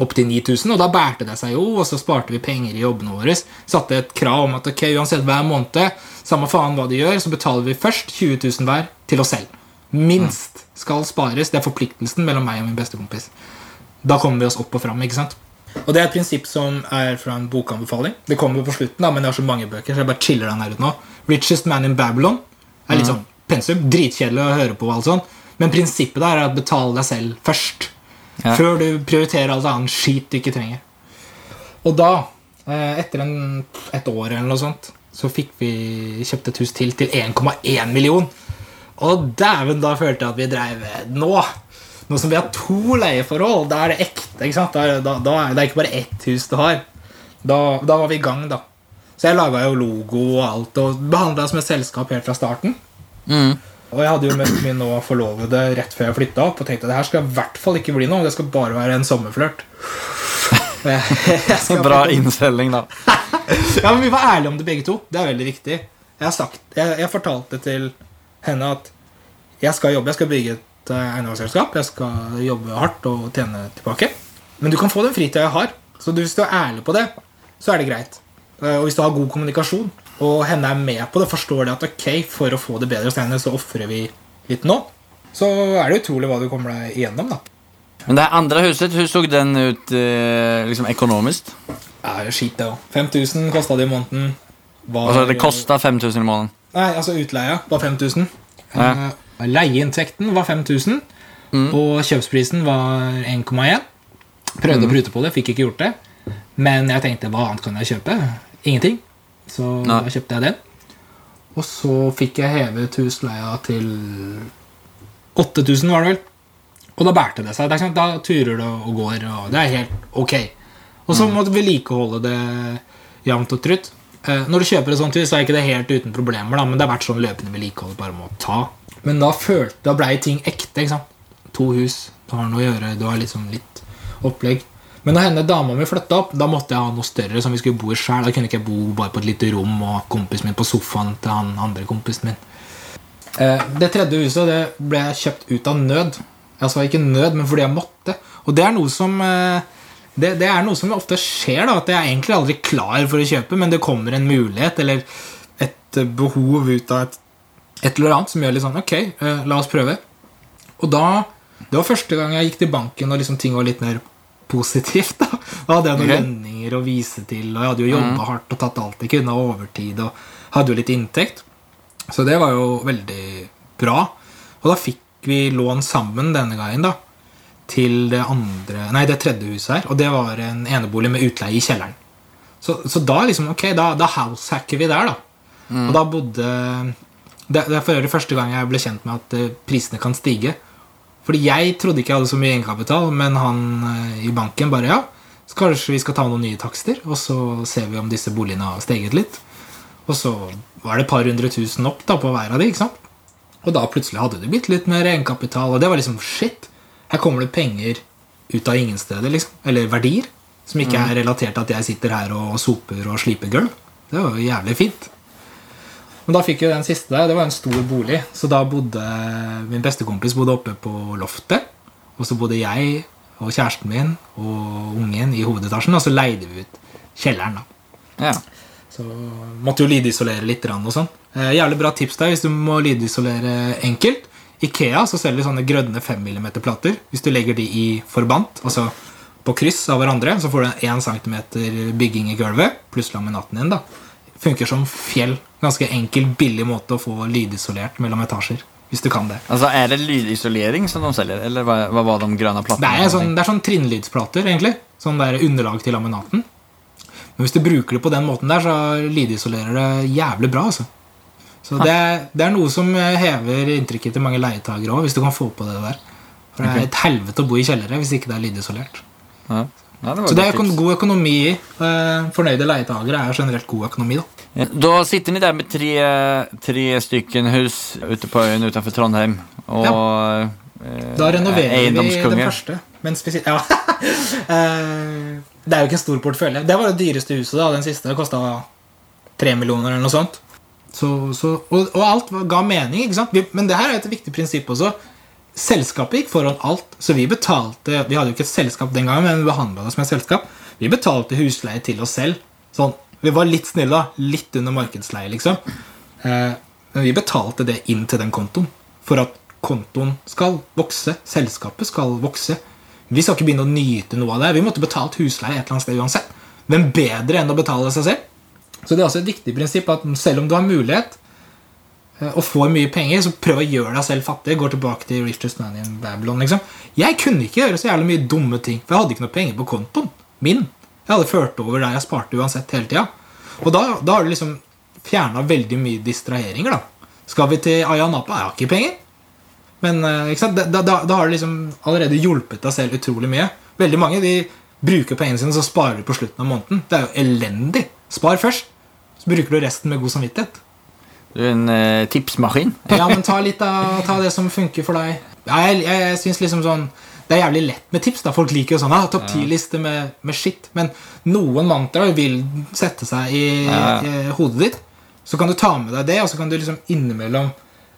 opp til 9000, og da bærte det seg jo, og så sparte vi penger i jobbene våre. Satte et krav om at ok, uansett hver måned, samme faen hva de gjør, så betaler vi først 20 000 hver til oss selv. Minst skal spares. Det er forpliktelsen mellom meg og min bestekompis. Da kommer vi oss opp og fram. ikke sant? Og det er et prinsipp som er fra en bokanbefaling. Det kommer på slutten, da, men det har så mange bøker, så jeg bare chiller den her ut nå. 'Richest Man in Babylon' er litt sånn pensum. Dritkjedelig å høre på, og alt sånt. men prinsippet der er å betale deg selv først. Ja. Før du prioriterer alt annet skit du ikke trenger. Og da, eh, etter en, et år eller noe sånt, så fikk vi kjøpt et hus til til 1,1 million. Og dæven, da følte jeg at vi dreiv nå. Nå som vi har to leieforhold, da er det ekte. ikke sant? Da, da, da er det ikke bare ett hus du har. Da, da var vi i gang, da. Så jeg laga jo logo og alt, og behandla som et selskap helt fra starten. Mm. Og jeg hadde jo møtt min nå forlovede rett før jeg flytta opp, og tenkte det her skal i hvert fall ikke bli noe. Det skal bare være en sommerflørt. Bra innstilling, da. ja, men Vi var ærlige om det begge to. Det er veldig viktig. Jeg, har sagt, jeg, jeg fortalte til henne at jeg skal jobbe, jeg skal bygge et eh, eiendomsselskap. Jeg skal jobbe hardt og tjene tilbake. Men du kan få den fritida jeg har. Så hvis du er ærlig på det, så er det greit. Eh, Og hvis du har god kommunikasjon, og henne er med på det, forstår det at ok, for å få det bedre hos henne, så ofrer vi litt nå, så er det utrolig hva du kommer deg igjennom, da. Men det andre andra huset, hvordan såg den ut liksom økonomisk? Ja, Det er jo skit, det òg. 5000 kosta det i måneden. Var- altså, det kosta 5000 i månaden. Nei, altså utleia var 5000. Ja. Eh, Leieinntekten var 5000. Og kjøpsprisen var 1,1. Prøvde å prute på det, fikk ikke gjort det. Men jeg tenkte hva annet kan jeg kjøpe? Ingenting. Så Nei. da kjøpte jeg den. Og så fikk jeg hevet husleia til 8000, var det vel. Og da bærte det seg. Det? Da turer det og går, og det er helt ok. Og så måtte vi vedlikeholde det jevnt og trutt. Eh, Når du kjøper et sånt hus, så er ikke det helt uten problemer, da, men det har vært sånn løpende vedlikehold bare må ta. Men da følte, da blei ting ekte. ikke sant? To hus, du har noe å gjøre, du har liksom litt opplegg. Men når henne dama mi flytta opp, da måtte jeg ha noe større. som vi skulle bo i selv. Da kunne ikke jeg bo bare på et lite rom og kompisen min på sofaen til han andre kompisen min. Eh, Det tredje huset det ble kjøpt ut av nød. Altså ikke nød, men fordi jeg måtte. Og det er noe som eh, det, det er noe som ofte skjer. da At jeg er egentlig aldri klar for å kjøpe, men det kommer en mulighet eller et eh, behov ut av et, et eller annet som gjør litt sånn Ok, uh, la oss prøve. Og da Det var første gang jeg gikk til banken og liksom ting var litt mer positivt. Da Da hadde jeg noen lønninger å vise til, og jeg hadde jo jobba hardt og tatt alt jeg kunne og overtid og hadde jo litt inntekt. Så det var jo veldig bra. Og da fikk vi lån sammen denne gangen, da. Til det andre Nei, det tredje huset her. Og det var en enebolig med utleie i kjelleren. Så, så da liksom, ok, da, da househacker vi der, da. Og da bodde Det, det er for øvrig første gang jeg ble kjent med at eh, prisene kan stige. Fordi jeg trodde ikke jeg hadde så mye egenkapital, men han eh, i banken bare ja. Så kanskje vi skal ta noen nye takster, og så ser vi om disse boligene har steget litt. Og så var det et par hundre tusen opp da på hver av de, ikke sant? Og da plutselig hadde det blitt litt mer egenkapital, og det var liksom shit. Her kommer det penger ut av ingen steder, liksom. Eller verdier. Som ikke er relatert til at jeg sitter her og soper og sliper gulv. Det var jo jævlig fint. Men da fikk jo den siste der, det var en stor bolig. Så da bodde min bestekompis bodde oppe på loftet. Og så bodde jeg og kjæresten min og ungen i hovedetasjen, og så leide vi ut kjelleren. da. Ja. Så måtte jo lydisolere litt og sånn. Eh, jævlig bra tips der hvis du må lydisolere enkelt. Ikea så selger de sånne grønne 5 mm plater. Hvis du legger de i forbant, altså på kryss av hverandre, så får du 1 cm bygging i gulvet pluss laminaten din. da. Funker som fjell. Ganske enkel, billig måte å få lydisolert mellom etasjer. Hvis du kan det. Altså Er det lydisolering som de selger, Eller hva, hva var de gröna Det plattorna? er, sånn, det er sånn trinnlydsplater, egentlig. Sånn der underlag til laminaten. Men hvis du bruker det på den måten der, så lydisolerer det jævlig bra. altså. Så det, det er noe som hever inntrykket til mange leietagere òg, hvis du kan få på det der. For det er et helvete å bo i kjellere hvis ikke det er lydisolert. Ja. Ja, det Så det er tips. god økonomi. Eh, Fornøyde leietagere er generelt god økonomi, da. Då sitter vi der med tre, tre stykken hus ute på øyen utenfor Trondheim. Og ja. Da renoverer vi den første. Men spesielt Ja. Eh, det er jo ikke en stor portefølje. Det var det dyreste huset, da. Den siste kosta tre millioner eller noe sånt. Så, så, og, og alt ga mening, ikke sant? Vi, men det her er et viktig prinsipp også. Selskapet gikk foran alt, så vi betalte Vi hadde jo ikke et selskap den gangen, men vi behandla det som et selskap. Vi betalte husleie til oss selv. Sånn, Vi var litt snille. Litt under markedsleie, liksom. Eh, men vi betalte det inn til den kontoen for at kontoen skal vokse. Selskapet skal vokse. Vi skal ikke begynne å nyte noe av det. Vi måtte betalt husleie et eller annet sted uansett. Hvem bedre enn å betale seg selv? Så det er også et viktig prinsipp at selv om du har mulighet eh, og får mye penger, så prøv å gjøre deg selv fattig. Går tilbake til Richest Man in Babylon. liksom. Jeg kunne ikke gjøre så jævlig mye dumme ting, for jeg hadde ikke noe penger på kontoen min. Jeg hadde ført over der jeg sparte uansett hele tida. Og da, da har du liksom fjerna veldig mye distraheringer, da. Skal vi til Ayanapa? Jeg har ikke penger. Men eh, ikke? Da, da, da har du liksom allerede hjulpet deg selv utrolig mye. Veldig mange de bruker pengene sine, så sparer de på slutten av måneden. Det er jo elendig. Spar først, så bruker du resten med god samvittighet. Du er en eh, tipsmaskin. Ja, men ta litt av ta det som funker for deg. Ja, jeg, jeg, jeg synes liksom sånn Det er jævlig lett med tips. da Folk liker jo sånn ah, topp ti-liste med, med shit. Men noen mantraer vil sette seg i, Ja. i hodet ditt. Så kan du ta med deg det, og så kan du liksom innimellom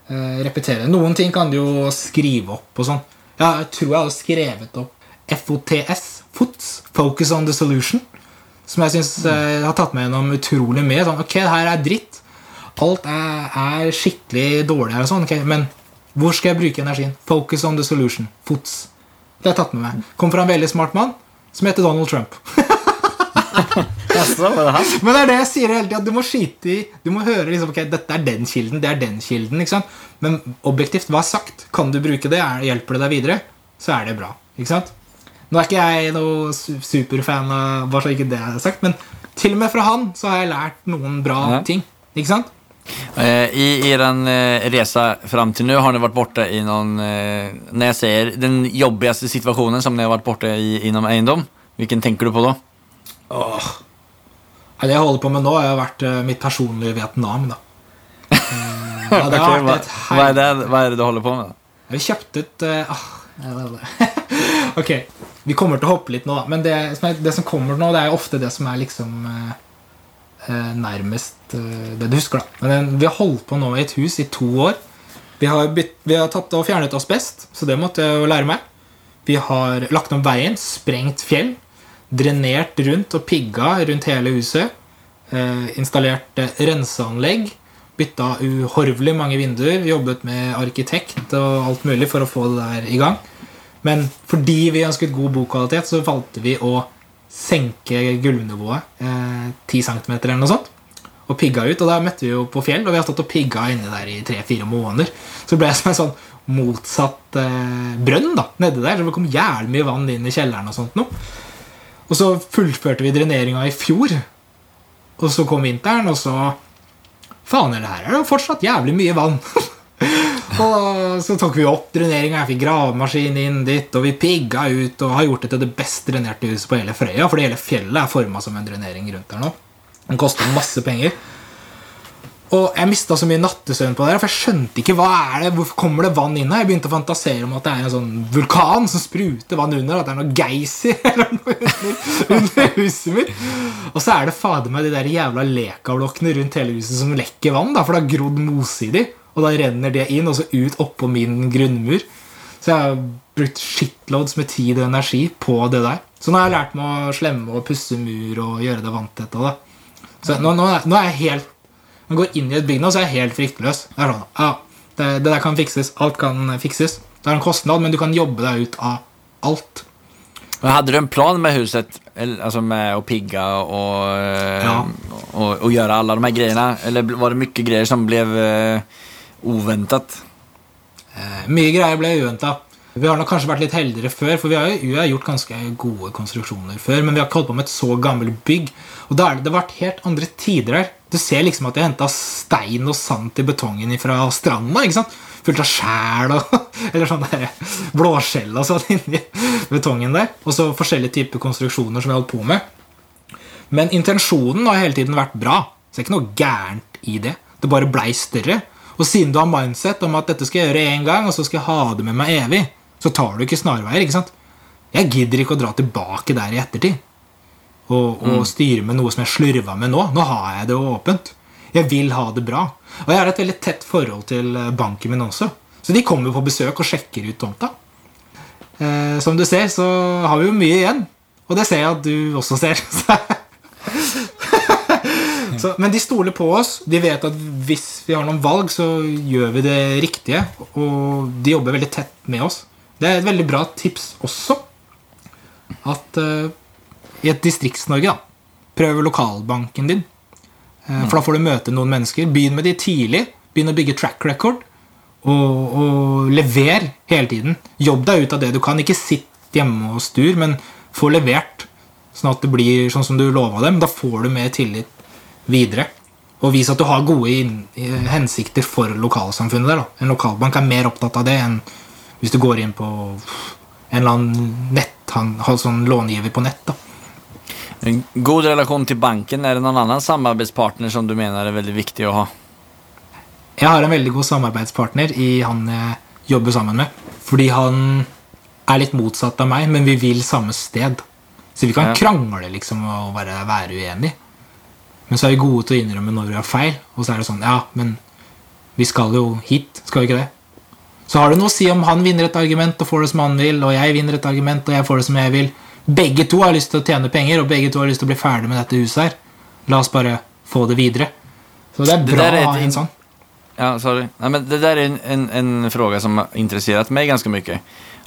eh, repetere. Noen ting kan du jo skrive opp og sånn. Ja, jeg tror jeg hadde skrevet opp FOTS, FOTS, Focus on the Solution. Som jeg syns eh, har tatt meg gjennom utrolig mye. Sånn, ok, det her er dritt. Alt er, er skikkelig dårlig her og sånn, okay, men hvor skal jeg bruke energien? Focus on the solution. FOTS. Det har jeg tatt med meg. Kom fra en veldig smart mann som heter Donald Trump. Men det er det jeg sier hele tida. Du må skite i Du må høre liksom, ok, dette er den kilden, det er den kilden. ikke sant? Men objektivt, hva er sagt? Kan du bruke det? Er, hjelper det deg videre? Så er det bra. ikke sant? Nå er ikke jeg noe superfan av bare så ikke det er sagt, men til og med fra han så har jeg lært noen bra Ja. ting. Ikke sant? Eh, I er eh, resa fram til nå har ni vært borte i noen eh, Når jeg sier den jobbigste situasjonen som ni har vært borte i innom eiendom, hvilken tenker du på da? Åh. Det jeg holder på med nå, har vært eh, mitt personlige Vietnam. da. Ja, det Ok, har hva, vært et hva, er det, hva er det du holder på med? da? Vi kjøpte ut uh, ah. Ok, vi kommer til å hoppe litt nå. Men det, det som kommer nå, det er ofte det som er liksom eh, eh, nærmest eh, det du husker, da. Men vi har holdt på nå i et hus i to år. Vi har, bytt, vi har tatt og fjernet asbest, så det måtte jeg jo lære meg. Vi har lagt om veien, sprengt fjell, drenert rundt og pigga rundt hele huset. Eh, installert eh, renseanlegg. Bytta uhorvelig mange vinduer. Jobbet med arkitekt og alt mulig for å få det der i gang. Men fordi vi ønsket god bokvalitet, så valgte vi å senke gulvnivået eh, 10 cm eller noe sånt. Og pigga ut. Og da møtte vi jo på fjell, og vi har stått og pigga inne der i tre-fire måneder. Så det ble som en sånn motsatt eh, brønn da, nedi der. Så det kom jævlig mye vann inn i kjelleren og sånt noe. Og så fullførte vi dreneringa i fjor. Og så kom vinteren, og så Faen, eller her er det jo fortsatt jævlig mye vann. og så tok vi opp dreneringa. Jeg fikk gravemaskin inn dit, og vi pigga ut og har gjort det til det best drenerte huset på hele Frøya. For hele fjellet er forma som en drenering rundt der nå. Den koster masse penger. Og jeg mista så mye nattesøvn på det, for jeg skjønte ikke hva er det, hvorfor kommer det vann inn her. Jeg begynte å fantasere om at det er en sånn vulkan som spruter vann under. At det er noe geysir eller under huset mitt. Og så er det fader meg de der jævla lekablokkene rundt hele huset som lekker vann. da, For det har grodd mose i de, og da renner det inn og så ut oppå min grunnmur. Så jeg har brukt shitloads med tid og energi på det der. Så nå har jeg lært meg å slemme og pusse mur og gjøre det vanntett. Så nå, nå, nå er jeg helt man går inn i et bygg nå, så er jeg helt fryktløs. Det er sånn, ja, det, det der kan fikses. Alt kan fikses. Det er en kostnad, men du kan jobbe deg ut av alt. Men Hadde du en plan med huset? Altså med å pigge og, ja. og, og, og gjøre alle de her greiene? Eller var det mye greier som ble uh, uventet? Eh, mye greier ble uventa. Vi har nok kanskje vært litt heldigere før, for vi har vi har gjort ganske gode konstruksjoner før, men vi har ikke holdt på med et så gammelt bygg. Og da har det, vært helt andre tider her. Du ser liksom at de har henta stein og sand til betongen fra stranda. ikke sant? Fullt av skjæl og Eller sånn blåskjell og sånn inni betongen der. Og så forskjellige typer konstruksjoner som vi har holdt på med. Men intensjonen har hele tiden vært bra. Så det er ikke noe gærent i det. Det bare blei større. Og siden du har mindset om at dette skal jeg gjøre én gang, og så skal jeg ha det med meg evig, så tar du ikke snarveier. ikke sant? Jeg gidder ikke å dra tilbake der i ettertid og, og styre med noe som jeg slurva med nå. Nå har jeg det åpent. Jeg vil ha det bra. Og jeg har et veldig tett forhold til eh, banken min også. Så de kommer på besøk og sjekker ut tomta. Eh, som du ser, så har vi jo mye igjen. Og det ser jeg at du også ser. så, men de stoler på oss. De vet at hvis vi har noen valg, så gjør vi det riktige. Og de jobber veldig tett med oss. Det er et veldig bra tips også. At uh, i et Distrikts-Norge, da prøv lokalbanken din. Eh, For da får du møte noen mennesker. Begynn med de tidlig. Begynn å bygge track record. Og, og lever hele tiden. Jobb deg ut av det du kan. Ikke sitt hjemme og stur, men få levert. Sånn at det blir sånn som du lova dem. Da får du mer tillit videre. Og vis at du har gode eh, hensikter for lokalsamfunnet der. Da. En lokalbank er mer opptatt av det enn hvis du går inn på en eller annen nett, han har sånn långiver på nett. da. En god relasjon til banken, er det noen annen samarbeidspartner som du mener er veldig viktig å ha? Jeg har en veldig god samarbeidspartner i han jeg jobber sammen med. Fordi han er litt motsatt av meg, men vi vil samme sted. Så vi kan Ja. krangle liksom og bare være uenige. Men så er vi gode til å innrømme når vi har feil. Og så er det sånn Ja, men vi skal jo hit, skal vi ikke det? Så har det noe å si om han vinner et argument og får det som han vil, og jeg vinner et argument og jeg får det som jeg vil. Begge to har lyst til å tjene penger, og begge to har lyst til å bli ferdig med dette huset her. La oss bare få det videre. Så det er bra der er å ha en sånn. Ja, sorry. Nei, men det där är en, en, en fråga som har intresserat mig ganska mycket.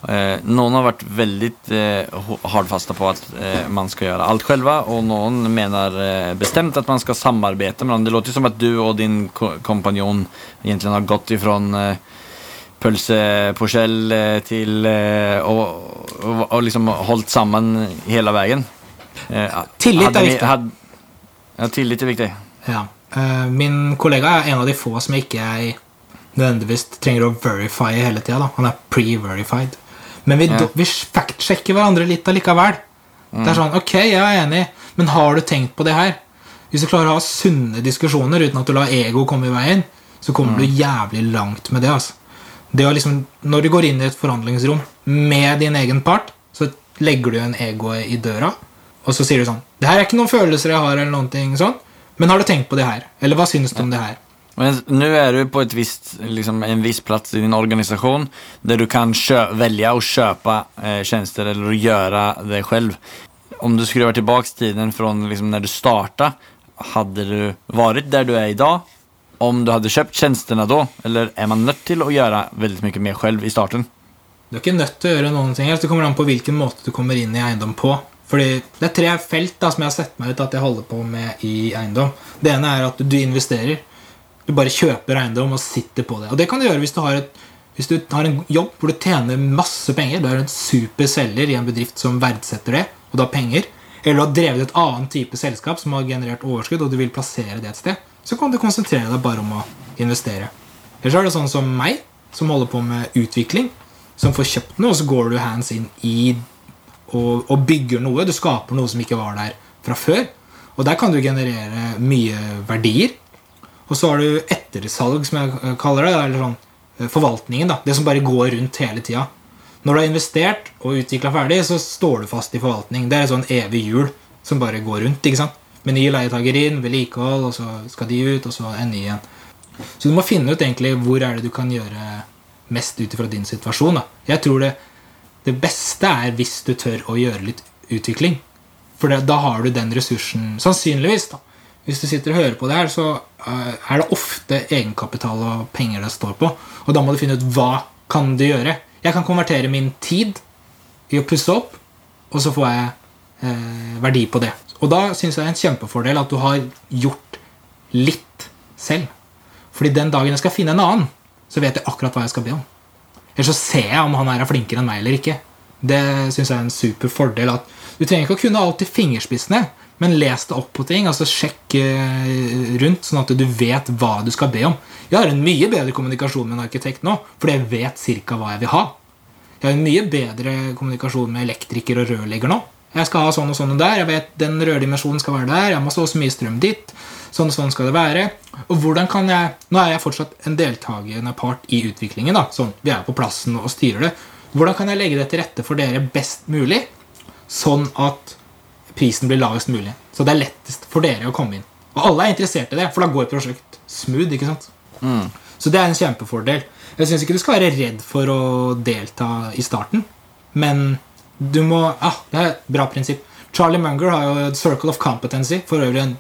Eh, någon har vært veldig eh, hardfasta på at eh, man skal gjøre alt selv, og noen mener eh, at att man skal samarbeide med någon. Det låter jo som at du og din kompanjon egentlig har gått ifrån eh, til och, och, och liksom holdt sammen hele veien. Eh, Tillit er viktig. Hadde, Ja, tillit er viktig. Ja. Eh, Min kollega er en av de få som ikke jeg nødvendigvis trenger å verify hele tida. Han er pre-verified. Men vi, Ja. vi fact-sjekker hverandre litt allikevel. Det er sånn Ok, jeg er enig, men har du tenkt på det her? Hvis du klarer å ha sunne diskusjoner uten at du lar ego komme i veien, så kommer du jævlig langt med det. altså. Det liksom, Når du går inn i et forhandlingsrom med din egen part, så legger du en ego i døra, og så sier du sånn Det her er ikke noen følelser jeg har, eller noen ting sånn, men har du tenkt på det her? Eller hva syns du om det her? Men nå er du på ett visst, liksom en viss plass i din organisasjon der du kan velge å kjøpe eh, tjenester eller gjøre det selv. Om du skruvar tilbake tiden fra liksom når du starta, hadde du vært der du er i dag? om du hadde kjøpt tjenestene da, Eller er man nødt til å gjøre veldig mye mer selv i starten? Du er ikke nødt til å gjøre noen ting. Det kommer an på hvilken måte du kommer inn i eiendom på. Fordi Det er tre felt da som jeg har sett meg ut at jeg holder på med i eiendom. Det ene er at du investerer. Du bare kjøper eiendom og sitter på det. Og det kan du gjøre hvis du har, et, hvis du har en jobb hvor du tjener masse penger. Du er en super selger i en bedrift som verdsetter det, og du har penger. Eller du har drevet et annet type selskap som har generert overskudd, og du vil plassere det et sted. Så kan du konsentrere deg bare om å investere. Eller så er det sånn som meg, som holder på med utvikling. Som får kjøpt noe, og så går du hands in i og, og bygger noe. Du skaper noe som ikke var der fra før. Og der kan du generere mye verdier. Og så har du ettersalg, som jeg kaller det. Eller sånn eh, forvaltningen. da, Det som bare går rundt hele tida. Når du har investert og utvikla ferdig, så står du fast i forvaltning. Det er et sånn evig hjul som bare går rundt. ikke sant? Med ny leietaker inn, vedlikehold, og så skal de ut, og så en ny igjen. Så du må finne ut egentlig hvor er det du kan gjøre mest ut ifra din situasjon. da. Jeg tror det, det beste er hvis du tør å gjøre litt utvikling. For da har du den ressursen Sannsynligvis, da. Hvis du sitter og hører på det her, så eh, er det ofte egenkapital og penger det står på. Og da må du finne ut hva kan du gjøre. Jeg kan konvertere min tid i å pusse opp, og så får jeg eh, verdi på det. Og da syns jeg det er en kjempefordel at du har gjort litt selv. Fordi den dagen jeg skal finne en annen, så vet jeg akkurat hva jeg skal be om. Eller så ser jeg om han er flinkere enn meg eller ikke. Det syns jeg er en super fordel. At du trenger ikke å kunne alt i fingerspissene, men les det opp på ting. altså Sjekk eh, rundt, sånn at du vet hva du skal be om. Jeg har en mye bedre kommunikasjon med en arkitekt nå, fordi jeg vet cirka hva jeg vil ha. Jeg har en mye bedre kommunikasjon med elektriker og rørlegger nå. Jeg skal ha sånn og sånn der. Jeg vet den rørdimensjonen skal være der. Jeg må stå så mye strøm dit. Sånn og sånn skal det være. Og hvordan kan jeg Nå er jeg fortsatt en deltakende part i utviklingen. da Sånn, Vi er på plassen og styrer det. Hvordan kan jeg legge det til rette for dere best mulig, sånn at prisen blir lavest mulig? Så det er lettest for dere å komme inn. Og alle er interessert i det, for da går prosjekt smooth. ikke sant? Så det er en kjempefordel. Jeg syns ikke du skal være redd for å delta i starten, men du må ah, Det er et bra prinsipp. Charlie Munger har jo Circle of Competency. For øvrig en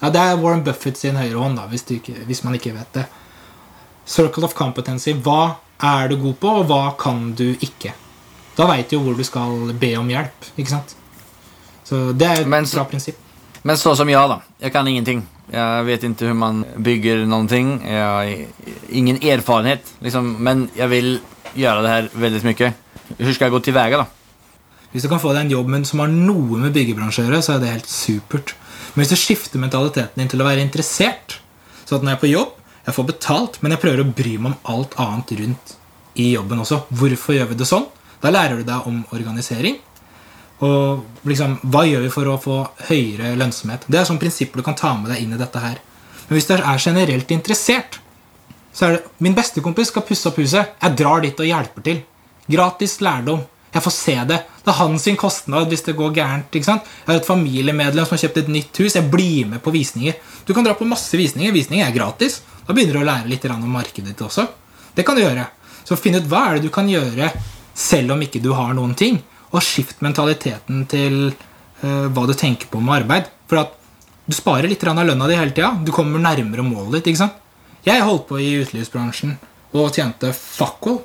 ja, Det er Warren Buffett sin høyre hånd, da, hvis, du ikke, hvis man ikke vet det. Circle of Competency. Hva er du god på, og hva kan du ikke? Da veit du jo hvor du skal be om hjelp. ikke sant? Så det er et Men bra prinsipp. Men så som ja da, jeg kan ingenting. Jeg vet ikke hvordan man bygger noe. Jeg har ingen erfarenhet. Liksom, men jeg vil gjøre det her veldig mye. Hvordan skal jeg gå til veie, da? Hvis du kan få deg en jobb men som har noe med byggebransje å gjøre, så er det helt supert. Men hvis du skifter mentaliteten din til å være interessert, så at når jeg er på jobb, jeg får betalt, men jeg prøver å bry meg om alt annet rundt i jobben også. Hvorfor gjør vi det sånn? Da lærer du deg om organisering. Og liksom, hva gjør vi for å få høyere lønnsomhet? Det er sånn prinsipp du kan ta med deg inn i dette her. Men hvis du er generelt interessert, så er det Min bestekompis skal pusse opp huset. Jeg drar dit og hjelper til. Gratis lærdom. Jeg får se det. Det er hans kostnad hvis det går gærent. ikke sant? Jeg har et familiemedlem som har kjøpt et nytt hus. Jeg blir med på visninger. Du kan dra på masse visninger. Visninger er gratis. Da begynner du å lære litt om markedet ditt også. Det kan du gjøre. Så finn ut hva er det du kan gjøre selv om ikke du har noen ting. Og skift mentaliteten til uh, hva du tenker på med arbeid. For at du sparer litt av lønna di hele tida. Du kommer nærmere målet ditt. ikke sant? Jeg holdt på i utelivsbransjen og tjente fuck all.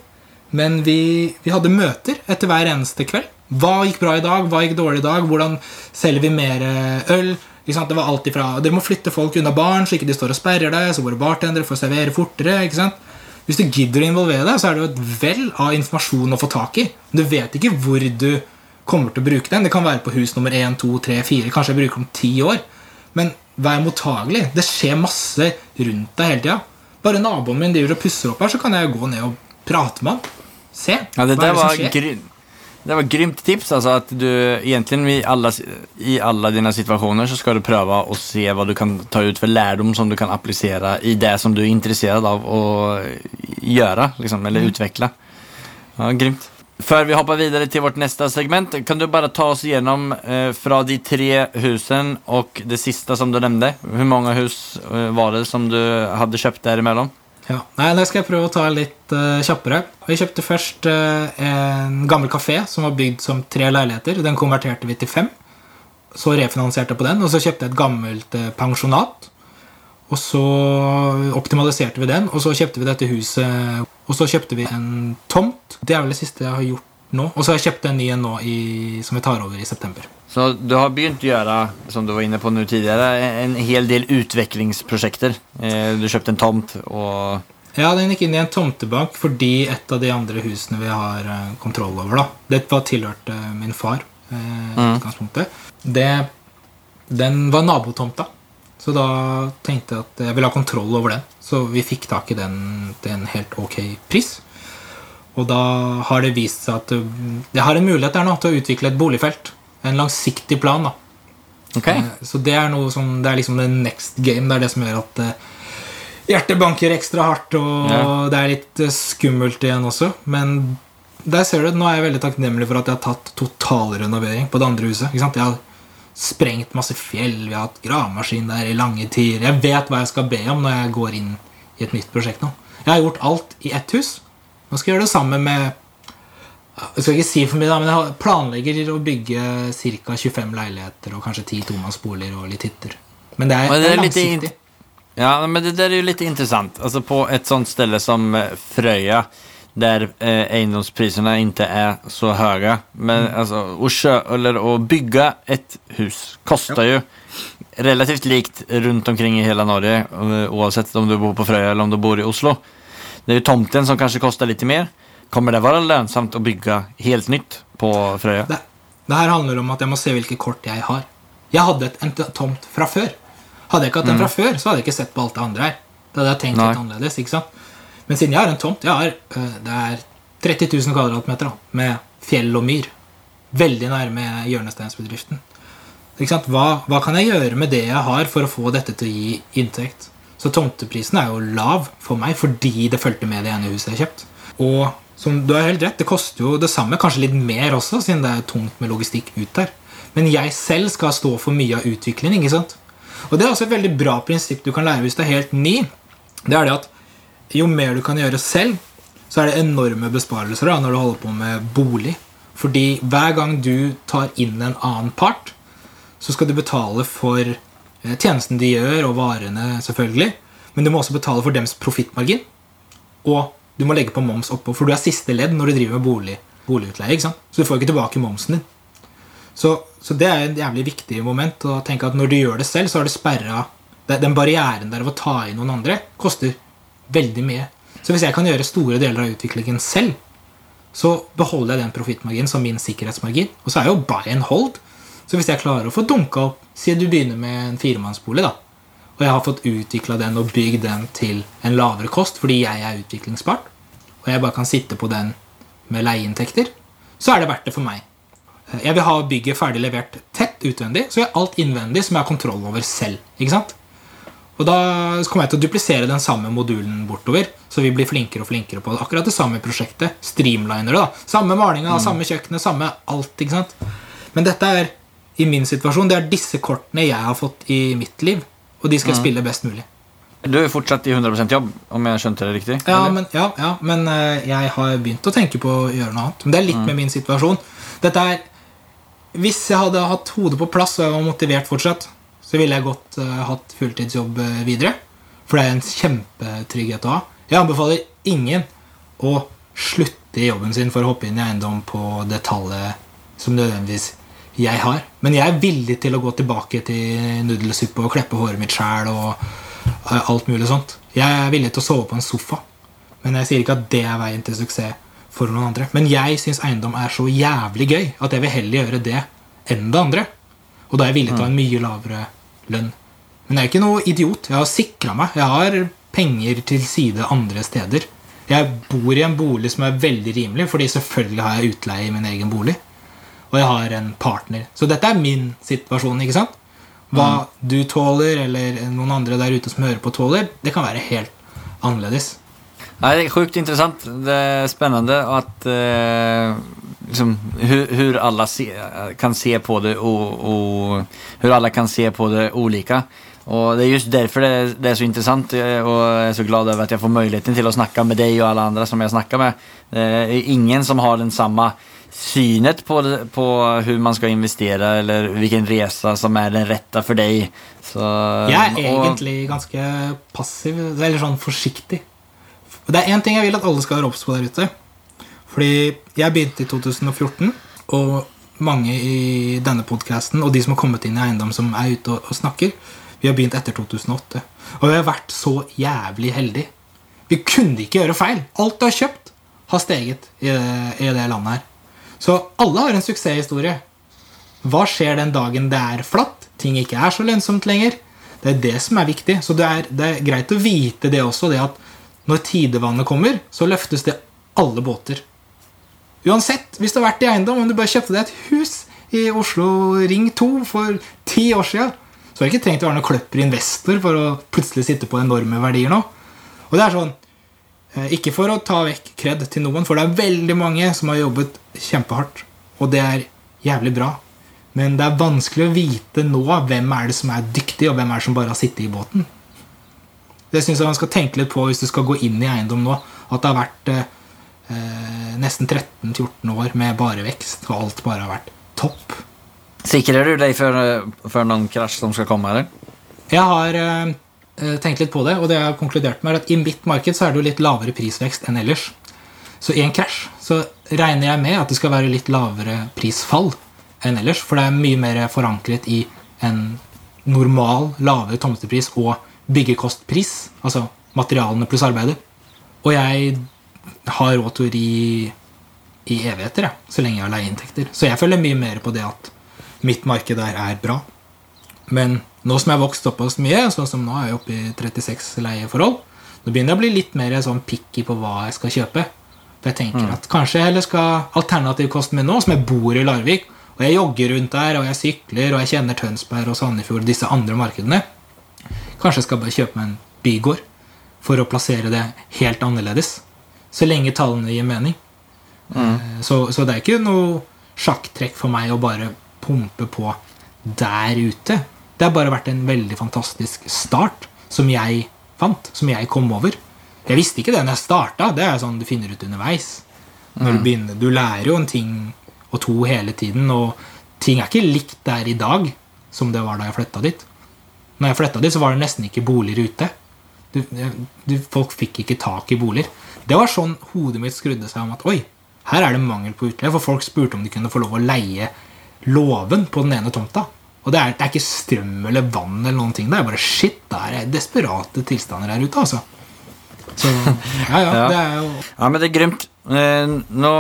Men vi, vi, hadde møter etter hver eneste kveld. Hva gikk bra i dag? Hva gikk dårlig i dag? Hvordan selger vi mer eh, øl? Det var alt ifra Dere må flytte folk unna barn, så ikke de står og sperrer deg. Så våre bartendere får servere fortere. ikke sant? Hvis du gidder å involvere deg, så er det jo et vell av informasjon å få tak i. Du vet ikke hvor du kommer til å bruke den. Det kan være på hus nummer 1, 2, 3, 4. Kanskje jeg bruker den om ti år. Men vær mottagelig. Det skjer masse rundt deg hele tida. Bare naboen min driver og pusser opp her, så kan jeg gå ned og prate med ham. Se. Ja, det, som var gry det var grymt tips. altså at du egentlig i alle, i alle dina situasjoner så skal du prøve å se hva du kan ta ut for lærdom som du kan applisere i det som du er intresserad av å gjøre liksom, eller mm. utvikle. Ja, grymt. Før vi hopper videre til vårt neste segment, kan du bare ta oss gjennom eh, fra de tre husene og det siste som du nevnte? Hvor mange hus eh, var det som du hadde kjøpt der däremellan? Ja. Nei, Det skal jeg prøve å ta litt uh, kjappere. Vi kjøpte først uh, en gammel kafé som var bygd som tre leiligheter. Den konverterte vi til fem. Så refinansierte jeg på den, og så kjøpte jeg et gammelt uh, pensjonat. Og så optimaliserte vi den, og så kjøpte vi dette huset. Og så kjøpte vi en tomt. Det er vel det siste jeg har gjort nå. Og så har jeg kjøpt en ny en nå i, som vi tar over i september. Så du har begynt å gjøre, som du var inne på nå tidligere, en hel del utviklingsprosjekter. Eh, du kjøpte en tomt og Ja, den gikk inn i en tomtebank fordi et av de andre husene vi har eh, kontroll over, da Det var tilhørt min far. i mm. Det, den var nabotomta. Så da tenkte jeg at jeg ville ha kontroll over den. Så vi fikk tak i den til en helt ok pris. Og da har det vist seg at jeg har en mulighet der nå til å utvikle et boligfelt. En langsiktig plan. da okay. Eh, så det er noe som Det er liksom the next game. Det er det som gjør at eh, hjertet banker ekstra hardt, og ja. det er litt eh, skummelt igjen også. Men der ser du, nå er jeg veldig takknemlig for at jeg har tatt totalrenovering på det andre huset. Ikke sant? Jeg har sprengt masse fjell, vi har hatt gravemaskin der i lange tider. Jeg vet hva jeg skal be om når jeg går inn i et nytt prosjekt nå. Jeg har gjort alt i ett hus. Nå skal gjøre det samme med Jeg skal ikke si for mye, da, men jeg planlegger å bygge ca. 25 leiligheter og kanskje 10 tomannsboliger og litt hytter. Men det er, det er langsiktig. Ja, men det der er jo litt interessant. Altså På et sånt sted som eh, Frøya, der eh, eiendomsprisene ikke er så høye Men mm. altså, å, kjø, eller, å bygge et hus koster jo relativt likt rundt omkring i hele Norge, uansett om du bor på Frøya eller om du bor i Oslo. Det är tomten som kanske kostar lite mer. Kommer det vara lönsamt att bygga helt nytt på Frøya? Det, det her handler om at jeg må se hvilke kort jeg har. Jeg hadde et, en tomt fra før. Hadde jeg ikke hatt den mm. fra før, så hadde jeg ikke sett på alt det andre her. Da hadde jeg tenkt Nei. litt annerledes. ikke sant? Men siden jeg har en tomt jeg har, øh, Det er 30 000 kvadratmeter da, med fjell og myr. Veldig nærme hjørnesteinsbedriften. Hva, hva, kan jeg gjøre med det jeg har, for å få dette til å gi inntekt? Så tomteprisen er jo lav for meg fordi det fulgte med det ene huset jeg har kjøpt. Og som du har helt rett, det koster jo det samme, kanskje litt mer også, siden det er tungt med logistikk ut der. Men jeg selv skal stå for mye av utviklingen. ikke sant? Og det er også et veldig bra prinsipp du kan lære hvis du er helt ny. Det er det at jo mer du kan gjøre selv, så er det enorme besparelser da, når du holder på med bolig. Fordi hver gang du tar inn en annen part, så skal du betale for tjenesten de gjør, og varene, selvfølgelig. Men du må også betale for dems profittmargin. Og du må legge på moms oppå, for du er siste ledd når du driver med bolig, boligutleie. ikke sant? Så du får ikke tilbake momsen din. Så, så det er et jævlig viktig moment å tenke at når du gjør det selv, så har du sperra Den barrieren der av å ta inn noen andre koster veldig mye. Så hvis jeg kan gjøre store deler av utviklingen selv, så beholder jeg den profittmarginen som min sikkerhetsmargin. Og så er jo buy and hold. Så hvis jeg klarer å få dunka opp Si du begynner med en firemannsbolig, da. Og jeg har fått utvikla den og bygd den til en lavere kost fordi jeg er utviklingsbart, og jeg bare kan sitte på den med leieinntekter, så er det verdt det for meg. Jeg vil ha bygget ferdig levert tett utvendig, så jeg har alt innvendig som jeg har kontroll over selv. ikke sant? Og da kommer jeg til å duplisere den samme modulen bortover, så vi blir flinkere og flinkere på det. Akkurat det samme prosjektet. Streamliner det, da. Samme malinga, samme kjøkkenet, samme alt. ikke sant? Men dette er i min situasjon, det er disse kortene jeg har fått i mitt liv. Og de skal jeg spille best mulig. Du er fortsatt i 100% jobb, om jeg skjønte det riktig? Ja, men, ja, ja, men eh, jeg har begynt å tenke på å gjøre noe annet. Men det er litt med min situasjon. Dette er Hvis jeg hadde hatt hodet på plass og jeg var motivert fortsatt, så ville jeg godt uh, hatt fulltidsjobb eh, videre. For det er en kjempetrygghet å ha. Jeg anbefaler ingen å slutte i jobben sin for å hoppe inn i eiendom på det tallet som nødvendigvis jeg har. Men jeg er villig til å gå tilbake til nudelsuppe og kleppe håret mitt sjæl og eh, alt mulig sånt. Jeg er villig til å sove på en sofa. Men jeg sier ikke at det er veien til suksess for noen andre. Men jeg syns eiendom er så jævlig gøy at jeg vil heller gjøre det enn det andre. Og da er jeg villig til å ha en mye lavere lønn. Men jeg er ikke noe idiot. Jeg har sikra meg. Jeg har penger til side andre steder. Jeg bor i en bolig som er veldig rimelig, fordi selvfølgelig har jeg utleie i min egen bolig. Og jeg har en partner. Så dette er min situasjon. ikke sant? Hva du tåler, eller noen andre der ute som hører på, tåler, det kan være helt annerledes. Nei, det er sjukt interessant. Det er spennende at eh, liksom, hur, alle se, kan se på det og, och hur alle kan se på det olika. Og det er just derfor det er, det er så interessant, og jeg er så glad over at jeg får muligheten til å snakke med deg og alle andre som jeg snakker med. Det er ingen som har den samma synet på, det, på hur man skal investere, eller hvilken resa som er den rette for deg. Så, Jeg er og, egentlig ganske passiv, eller sånn forsiktig. Det er én ting jeg vil at alle skal være obs på der ute. Fordi jeg begynte i 2014, og mange i denne podkasten og de som har kommet inn i eiendom, som er ute og, og snakker, vi har begynt etter 2008. Og vi har vært så jævlig heldige. Vi kunne ikke gjøre feil. Alt du har kjøpt, har steget i, i det landet her. Så alle har en suksesshistorie. Hva skjer den dagen det er flatt? Ting ikke er så lønnsomt lenger? Det er det som er viktig. Så det er, det er greit å vite det også, det at når tidevannet kommer, så løftes det alle båter. Uansett, hvis du har vært i eiendom, om du bare kjøpte deg et hus i Oslo Ring 2 for ti år siden, så har du ikke trengt å være noen kløpper investor for å plutselig sitte på enorme verdier nå. Og det er sånn Ikke for å ta vekk kred til noen, for det er veldig mange som har jobbet kjempehardt, og det er jævlig bra. Men det er vanskelig å vite nå hvem er det som er dyktig, og hvem er det som bare har sittet i båten. Det syns jeg man skal tenke litt på hvis du skal gå inn i eiendom nå. At det har vært eh, eh, nesten 13-14 år med bare vekst, og alt bare har vært topp. Sikrer du deg før eh, noen krasj som skal komme, eller? Jeg har eh, eh, tenkt litt på det, og det jeg har konkludert med, er at i mitt marked så er det jo litt lavere prisvekst enn ellers. Så i en krasj så regner jeg med at det skal være litt lavere prisfall enn ellers, for det er mye mer forankret i en normal lavere tomtepris og byggekostpris, altså materialene pluss arbeidet. Og jeg har råd til å ri i evigheter, jeg, så lenge jeg har leieinntekter. Så jeg følger mye mer på det at mitt marked der er bra. Men nå som jeg har vokst såpass mye, sånn som nå er jeg oppe i 36 leieforhold, nå begynner jeg å bli litt mer sånn picky på hva jeg skal kjøpe. For jeg tenker at kanskje jeg heller skal alternativkosten min nå, som jeg bor i Larvik, og jeg jogger rundt der, og jeg sykler, og jeg kjenner Tønsberg og Sandefjord, disse andre markedene. Kanskje jeg skal bare kjøpe meg en bygård for å plassere det helt annerledes. Så lenge tallene gir mening. Mm. Så, så det er ikke noe sjakktrekk for meg å bare pumpe på der ute. Det har bare vært en veldig fantastisk start som jeg fant, som jeg kom over. Jeg visste ikke det når jeg starta. Det er sånn du finner ut underveis. Når Du begynner, du lærer jo en ting og to hele tiden, og ting er ikke likt der i dag som det var da jeg flytta dit. Når jeg flytta dit, så var det nesten ikke boliger ute. Du, du, folk fikk ikke tak i boliger. Det var sånn hodet mitt skrudde seg om at oi, her er det mangel på utleie. For folk spurte om de kunne få lov å leie låven på den ene tomta. Og det er, det er ikke strøm eller vann eller noen ting. Det er bare shit. Det er desperate tilstander her ute, altså. Så ja, ja, Ja. det er jo Ja, men det er grymt. Eh, nå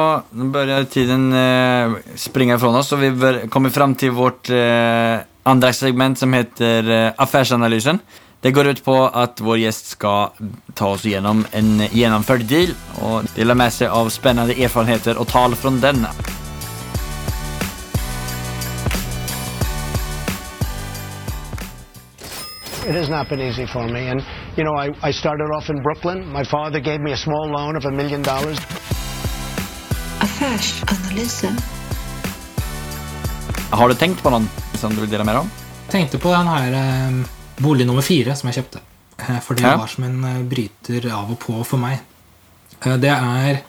bør tiden eh, springe ifrån oss og vi kommer fram til vårt eh, andre segment som heter eh, Affärsanalysen. Det går ut på at vår gjest skal ta oss gjennom en gjennomført deal og dele med seg av spennende erfarenheter og tal fra denna. It has not been easy for me. And, you know, I, I started off in Brooklyn. My father gave me a small loan of a million dollars. Affärsanalysen. Har du tenkt på noen som du vil dele mer om? om? tenkte på den her eh, bolig nummer fire som jeg kjøpte. Eh, for det Ja. var som en eh, bryter av og på for meg. Eh, det er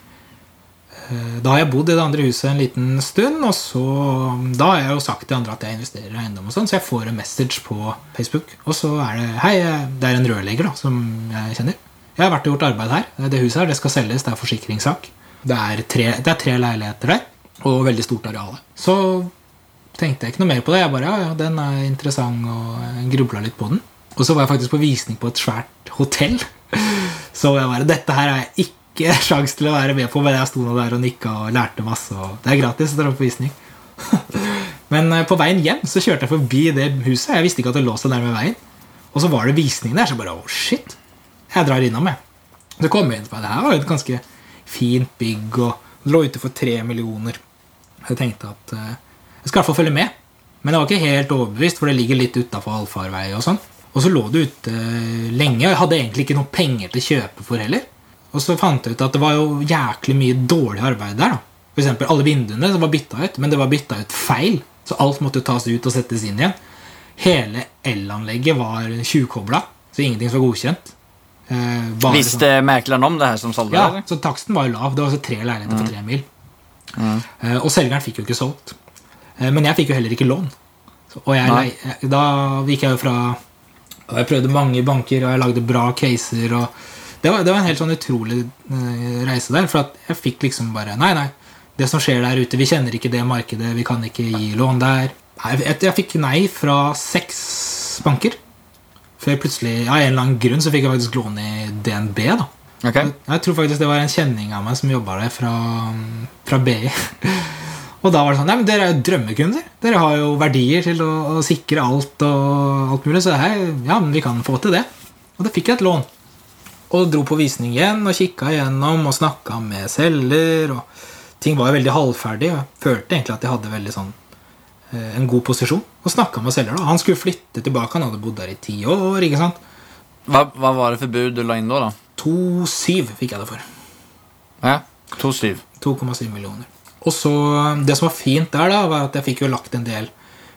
Da har jeg bodd i det andre huset en liten stund, og så Da har jeg jo sagt til andre at jeg investerer i eiendom, og sånn, så jeg får en message på Facebook. Og så er det Hei, eh, det er en rørlegger da, som jeg kjenner. Jeg har vært og gjort arbeid her. Det huset her, det skal selges, det er forsikringssak. Det er tre, det er tre leiligheter der, og veldig stort areal. Så tenkte jeg ikke noe mer på det. Jeg bare, ja, ja, den er interessant, og grubla litt på den. Og så var jeg faktisk på visning på et svært hotell. Så jeg bare, dette her er jeg ikke sjans til å være med på, men jeg sto der og nikka og lærte masse. og Det er gratis å dra på visning. Men eh, på veien hjem så kjørte jeg forbi det huset. Jeg visste ikke at det lå så nærme veien. Og så var det visning der, så jeg bare, oh shit. Jeg drar innom, jeg. Så kom jeg inn på det her var jo et ganske fint bygg, og lå ute for tre millioner. Jeg tenkte at eh, jeg skal i hvert fall følge med. Men jeg var ikke helt overbevist, for det ligger litt utafor allfarvei. Og sånn. Og så lå det ute lenge, og jeg hadde egentlig ikke noe penger til å kjøpe for heller. Og så fant jeg ut at det var jo jæklig mye dårlig arbeid der. da. For eksempel, alle vinduene var bytta ut, men det var bytta ut feil. Så alt måtte tas ut og settes inn igjen. Hele elanlegget var tjuvkobla, så ingenting som var godkjent. Eh, bare sånn- mekleren om det her som sålde? ja, eller? så taksten var jo lav. Det var altså tre leiligheter for tre mil. Eh, og selgeren fikk jo ikke solgt. Eh, men jeg fikk jo heller ikke lån. Så, og jeg, jeg- da gikk jeg jo fra Jeg prøvde mange banker, og jeg lagde bra caser. Og det, var, det var en helt sånn utrolig eh, reise der. For at jeg fikk liksom bare Nei, nei. Det som skjer der ute, vi kjenner ikke det markedet. Vi kan ikke gi lån der. Nei, jeg, jeg fikk nei fra seks banker. Før plutselig, av en eller annen grunn, så fikk jeg faktisk lån i DNB. da okay. jeg tror faktisk det var en kjenning av meg som jobba der fra, fra BI. Og da var det sånn Nei, men dere er jo drømmekunder. Dere har jo verdier til å, å sikre alt og alt mulig. Så her, ja, men vi kan få til det. Og da fikk jeg et lån. Og dro på visning igjen og kikka igjennom og snakka med selger. Og ting var jo veldig halvferdig. Og jeg følte egentlig at jeg hadde veldig sånn eh, en god posisjon. Og snakka med selger. da Han skulle flytte tilbake. Han hadde bodd der i ti år. ikke sant Hva, hva var det for bud du la inn da? da? 2,7 fikk jeg det for. Ja, to styv. 2,7 millioner. Og så, Det som var fint der, da, var at jeg fikk jo lagt en del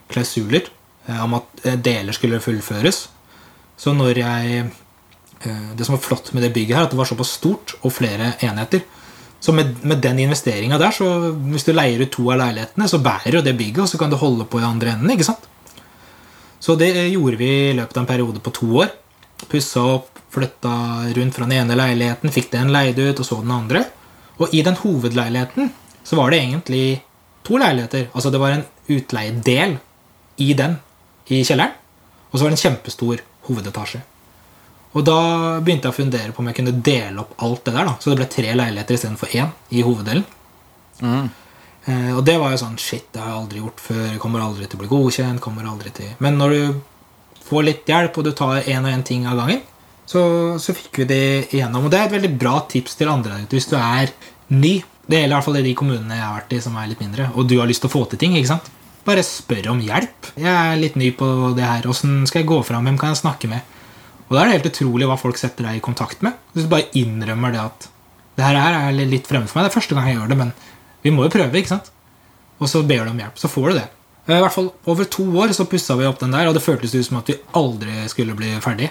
klausuler eh, om at eh, deler skulle fullføres. Så når jeg eh, Det som var flott med det bygget, her, at det var såpass stort og flere enheter. Så med, med den investeringa der, så hvis du leier ut to av leilighetene, så bærer jo det bygget, og så kan du holde på i andre enden. ikke sant? Så det gjorde vi i løpet av en periode på to år. Pussa opp, flytta rundt fra den ene leiligheten, fikk den leid ut, og så den andre. Og i den hovedleiligheten så var det egentlig to leiligheter. Altså det var en utleiedel i den, i kjelleren. Og så var det en kjempestor hovedetasje. Og da begynte jeg å fundere på om jeg kunne dele opp alt det der. da Så det ble tre leiligheter istedenfor én i hoveddelen. Eh, og det var jo sånn Shit, det har jeg aldri gjort før. Kommer aldri til å bli godkjent. kommer aldri til Men når du får litt hjelp, og du tar én og én ting av gangen, så, så fikk vi det igjennom. Og det er et veldig bra tips til andre hvis du er ny. Det gjelder i hvert fall i de kommunene jeg har vært i som er litt mindre, og du har lyst til å få til ting. ikke sant? Bare spør om hjelp. Jeg er litt ny på det her. Åssen skal jeg gå fram? Hvem kan jeg snakke med? Og da er det helt utrolig hva folk setter deg i kontakt med. Hvis du bare innrømmer det at det her er litt fremmed for meg. Det er første gang jeg gjør det, men vi må jo prøve. ikke sant? Og så ber du om hjelp. Så får du det. I hvert fall Over to år så pussa vi opp den der, og det føltes ut som at vi aldri skulle bli ferdig.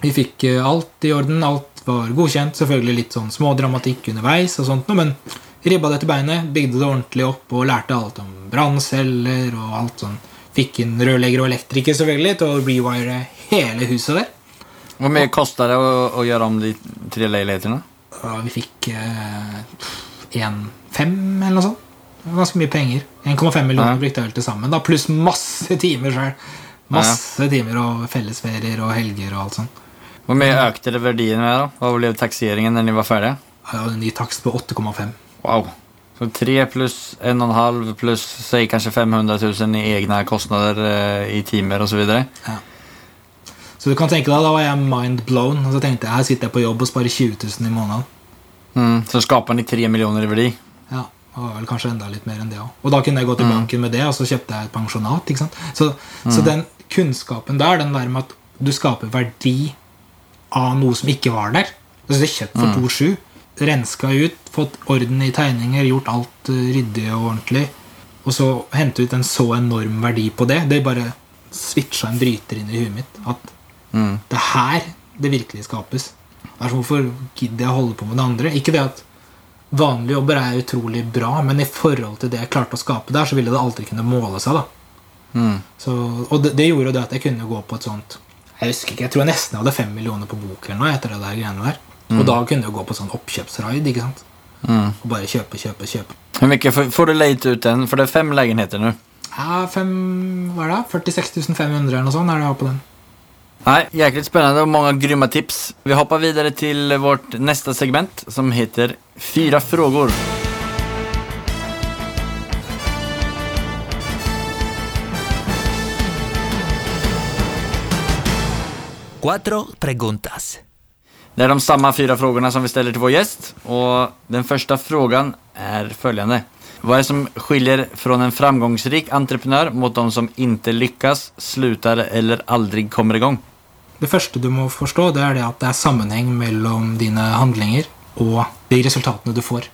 Vi fikk eh, alt i orden, alt var godkjent. Selvfølgelig litt sånn smådramatikk underveis, og sånt, men ribba det til beinet, bygde det ordentlig opp og lærte alt om brannceller og alt sånn. Fikk inn rørlegger og elektriker selvfølgelig til å rewire hele huset der. Hur mye kosta det å, å, gjøre om de tre leilighetene? Ja, vi fikk eh, en fem eller noe sånt. Det var ganske mye penger. 1,5 millioner Ja. brukte jeg vel til sammen. Da, pluss masse timer sjøl. Masse timer og fellesferier og helger og alt sånt. Hvor mye økte det verdien med? da? Hva ble takseringen når de var ferdige? Ja, ny takst på 8,5. Wow. Så 3 pluss 1,5 pluss si kanskje 500 000 i egne kostnader eh, i timer osv. Så du kan tenke deg, da var jeg mind blown. Og så tenkte jeg her sitter jeg på jobb og sparer 20 000 i måneden. Mm. Så skaper ni 3 millioner i verdi. Ja, det var vel kanskje enda litt mer enn det òg. Og da kunne jeg gå til banken med det, og så kjøpte jeg et pensjonat. ikke sant? Så, så den kunnskapen der, den der med at du skaper verdi av noe som ikke var der Altså det er kjøpt for 2,7, renska ut, fått orden i tegninger, gjort alt eh, ryddig og ordentlig, og så hente ut en så enorm verdi på det, det bare switcha en bryter inn i huet mitt. At Mm. det er her det virkelig skapes. Det er sånn, Hvorfor gidder jeg å holde på med det andre? Ikke det at vanlige jobber er utrolig bra, men i forhold til det jeg klarte å skape der, så ville det aldri kunne måle seg. da Mm. så, Og det, det gjorde det at jeg kunne gå på et sånt Jeg husker ikke, jeg tror jeg nesten hadde fem millioner på bok eller noe etter det der greiene der. Og da kunne jeg gå på sånn oppkjøpsraid. ikke sant? Mm. Og bare kjøpe, kjøpe, kjøpe. Hvor mye får, du leid ut den? For det er fem legenheter nu. Ja, fem, hva er det? 46 500 eller noe sånt er det jeg har på den. Nej, jäkligt spännande och många grymma tips. Vi hoppar vidare till vårt nästa segment som heter Fyra frågor. Cuatro preguntas. Det är de samma fyra frågorna som vi ställer till vår gäst. Och den första frågan är följande. Vad är det som skiljer från en framgångsrik entreprenör mot de som inte lyckas, slutar eller aldrig kommer igång? Det første du må forstå, det er det at det er sammenheng mellom dine handlinger og de resultatene du får.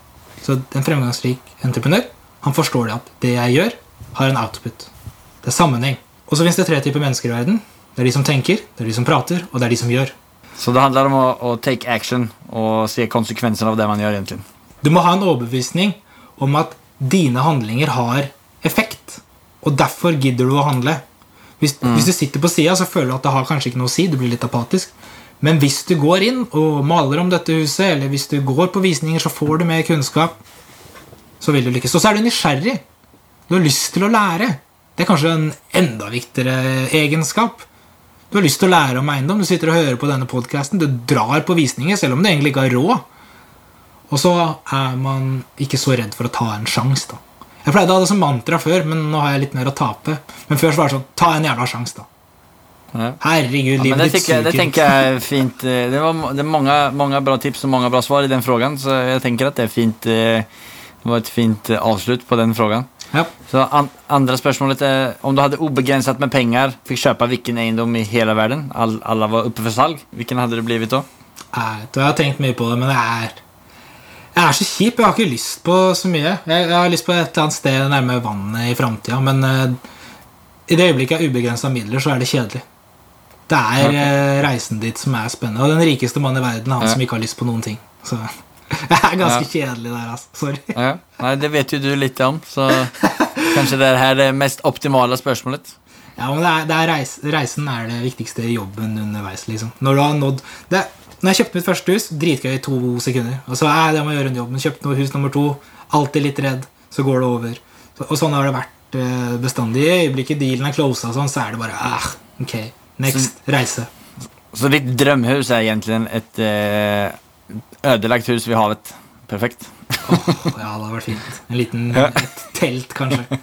Så en fremgangsrik entreprenør han forstår det at det jeg gjør, har en output. Det er sammenheng. Og så finnes det tre typer mennesker i verden. Det er de som tenker, det er de som prater, og det er de som gjør. Så det handler om å, å take action og se konsekvenserna av det man gjør. egentlig. Du må ha en overbevisning om at dine handlinger har effekt. Og derfor gidder du å handle. Hvis, hvis du sitter på sida, så føler du at det har kanskje ikke noe å si. Du blir litt apatisk. Men hvis du går inn og maler om dette huset, eller hvis du går på visninger, så får du mer kunnskap, så vil du lykkes. Og så er du nysgjerrig. Du har lyst til å lære. Det er kanskje en enda viktigere egenskap. Du har lyst til å lære om eiendom. Du sitter og hører på denne podkasten. Du drar på visninger, selv om du egentlig ikke har råd. Og så er man ikke så redd for å ta en sjanse, da. Jeg pleide å ha det som mantra før, men nå har jeg litt mer å tape. Men før så var det sånn Ta en jævla sjanse, da. Herregud, livet ja, ditt suger. det tenker jeg er fint. eh, Det var det er mange, mange, bra tips og mange bra svar i den frågan. Så jeg tenker at det er fint. eh, Det var et fint avslutt på den frågan. Ja. Så an, andre spørsmålet er om du hadde ubegrenset med penger, fikk kjøpe hvilken eiendom i hele verden, all, alle var oppe for salg, hvilken hadde det blitt da? Jeg, jeg har tenkt mye på det, men jeg er Jeg er så kjip. Jeg har ikke lyst på så mye. Jeg, jeg har lyst på et eller annet sted nærme vannet i framtida, men eh, i det øyeblikket jeg har ubegrensa midler, så er det kjedelig. Det er eh, reisen dit som er spennende. Og den rikeste mannen i verden er han Ja. som ikke har lyst på noen ting. Så jeg er ganske kjedelig der, altså. Sorry. Ja, Nei, det vet jo du litt om, så kanskje det her er det mest optimale spørsmålet. Ja, men det er, det er reis, Reisen er det viktigste jobben underveis. liksom Når du har nådd det, Når jeg kjøpte mitt første hus, dritgøy i to sekunder. Og så er det må jeg gjøre en jobb Men kjøpte noe hus nummer to, alltid litt redd. Så går det over. Og sånn har det vært eh, bestandig. I øyeblikket dealen er closa, sånn, så er det bare ah, Ok, next. Reise. Så ditt drømhus er egentlig et ødelagt ödelagt hus ved havet. Perfekt. oh, ja, det hadde vært fint. En liten. Et telt, kanskje.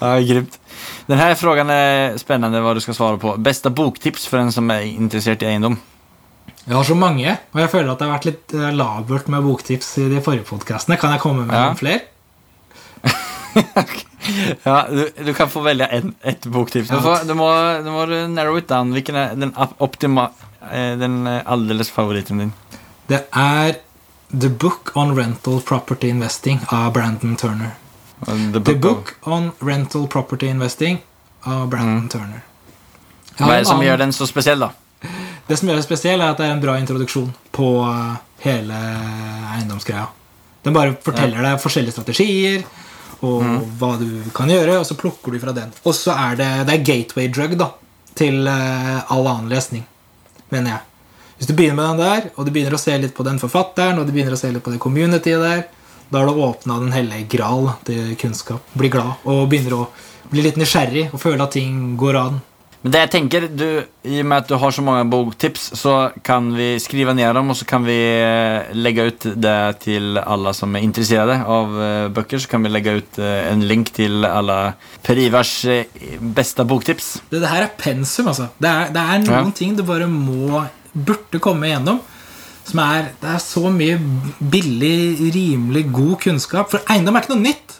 Ja, grymt. Den här frågan är spännande vad du ska svara på. Bästa boktips för en som är intresserad i egendom? Jeg har så mange, og jeg føler at det har vært litt eh, labert med boktips i de forrige podkastene. Kan jeg komme med Ja. noen flere? Ja, du, du kan få velge en, ett boktips. Du, får, du, må, du må narrow it down. Hvilken er den optima, eh, den aldeles alldeles favoriten din? Det er The Book on Rental Property Investing av Brandon Turner. The The Book on Rental Property Investing av Brandon Turner. Hva har Vad är en det som gör den så spesiell, då? Det som gjør det spesiell, er at det er en bra introduksjon på eh, hele eiendomsgreia. Den bare forteller deg forskjellige strategier og hva du kan gjøre, og så plukker du fra den. Og så er det, det er gateway drug da, til eh, all annen lesning, mener jeg. Hvis du begynner med den der, og du begynner å se litt på den forfatteren, og du begynner å se litt på det communityet der, Da har du åpna den hellige gral til kunnskap. Blir glad og begynner å bli litt nysgjerrig og føle at ting går an. Men det jeg tenker, du, I og med at du har så mange boktips, så kan vi skrive ned dem, og så kan vi eh, legge ut det til alle som er interessert av eh, bøker. Så kan vi legge ut eh, en link til alle Per Ivars beste boktips. Det, det her er pensum, altså. Det er, det er noen Ja. ting du bare må Burde komme igjennom. Som er, det er så mye billig, rimelig god kunnskap. For eiendom er ikke noe nytt.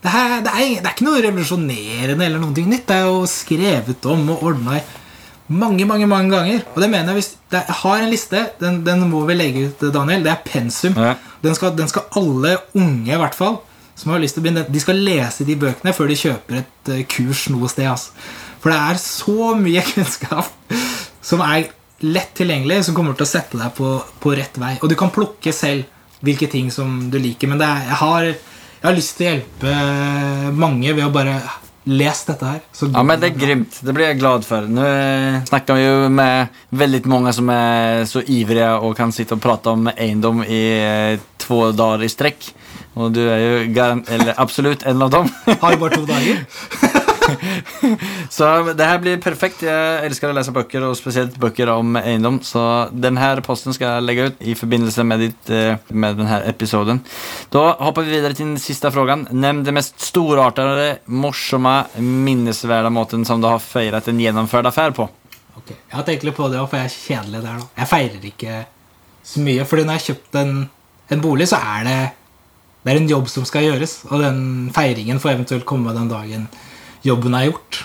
Det, her, det, er, det er ikke noe revolusjonerende eller noe nytt. Det er jo skrevet om og ordna i mange, mange mange ganger. Og det mener jeg hvis det, Jeg har en liste, den, den må vi legge ut, Daniel. Det er pensum. Ja. Den, skal, den skal alle unge, i hvert fall, som har lyst til å begynne De skal lese de bøkene før de kjøper et eh, kurs noe sted. Altså. For det er så mye kunnskap som er lett tilgjengelig, som kommer til å sette deg på, på rett vei. Og du kan plukke selv hvilke ting som du liker. Men det er, jeg, har, jeg har lyst til å hjelpe mange ved å bare lese dette her. Så Ja, men det er grymt. Det blir jeg glad for. Nå eh, snakker vi jo med veldig mange som er så ivrige og kan sitte og prate om eiendom i eh, to dager i strekk. Og du er jo eller absolutt en av dem. Har jo bare to dager. Så det her blir perfekt. Jeg elsker å lese bøker, og spesielt bøker om eiendom. Så denne posten skal jeg legge ut i forbindelse med, ditt, eh, med denne episoden. Da hopper vi videre til den siste frågan. Nevn det mest storartede, morsomme, minnesverdige måten som du har feiret en gjennomført affære på. Okay. Jeg har tenkt litt på det, for jeg er kjedelig der. nå. Jeg feirer ikke så mye. Fordi når jeg har kjøpt en, en bolig, så er det Det er en jobb som skal gjøres. Og den feiringen får eventuelt komme den dagen jobben er gjort.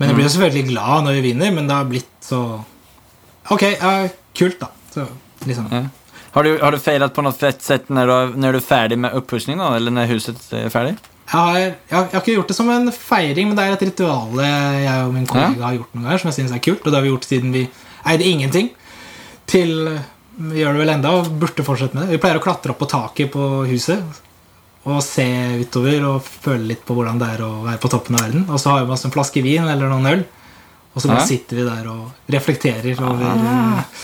Men jeg blir jo selvfølgelig glad når vi vinner, men det har blitt så Ok, ja, kult, da. Så, liksom. Ja. Har, du, har du feiret på noe fett sett når du, når du er ferdig med oppussing. Eller når huset er ferdig? Jeg har, jeg, har, jeg har ikke gjort det som en feiring, men det er et ritual jeg og min kollega har gjort noen ganger, som jeg synes er kult. Og det har vi gjort siden vi eide ingenting. Til vi gjør det vel enda og burde fortsette med det. Vi pleier å klatre opp på taket på huset og se utover og føle litt på hvordan det er å være på toppen av verden. Og så har vi oss en flaske vin eller noen øl, og så bare sitter vi der og reflekterer over eh,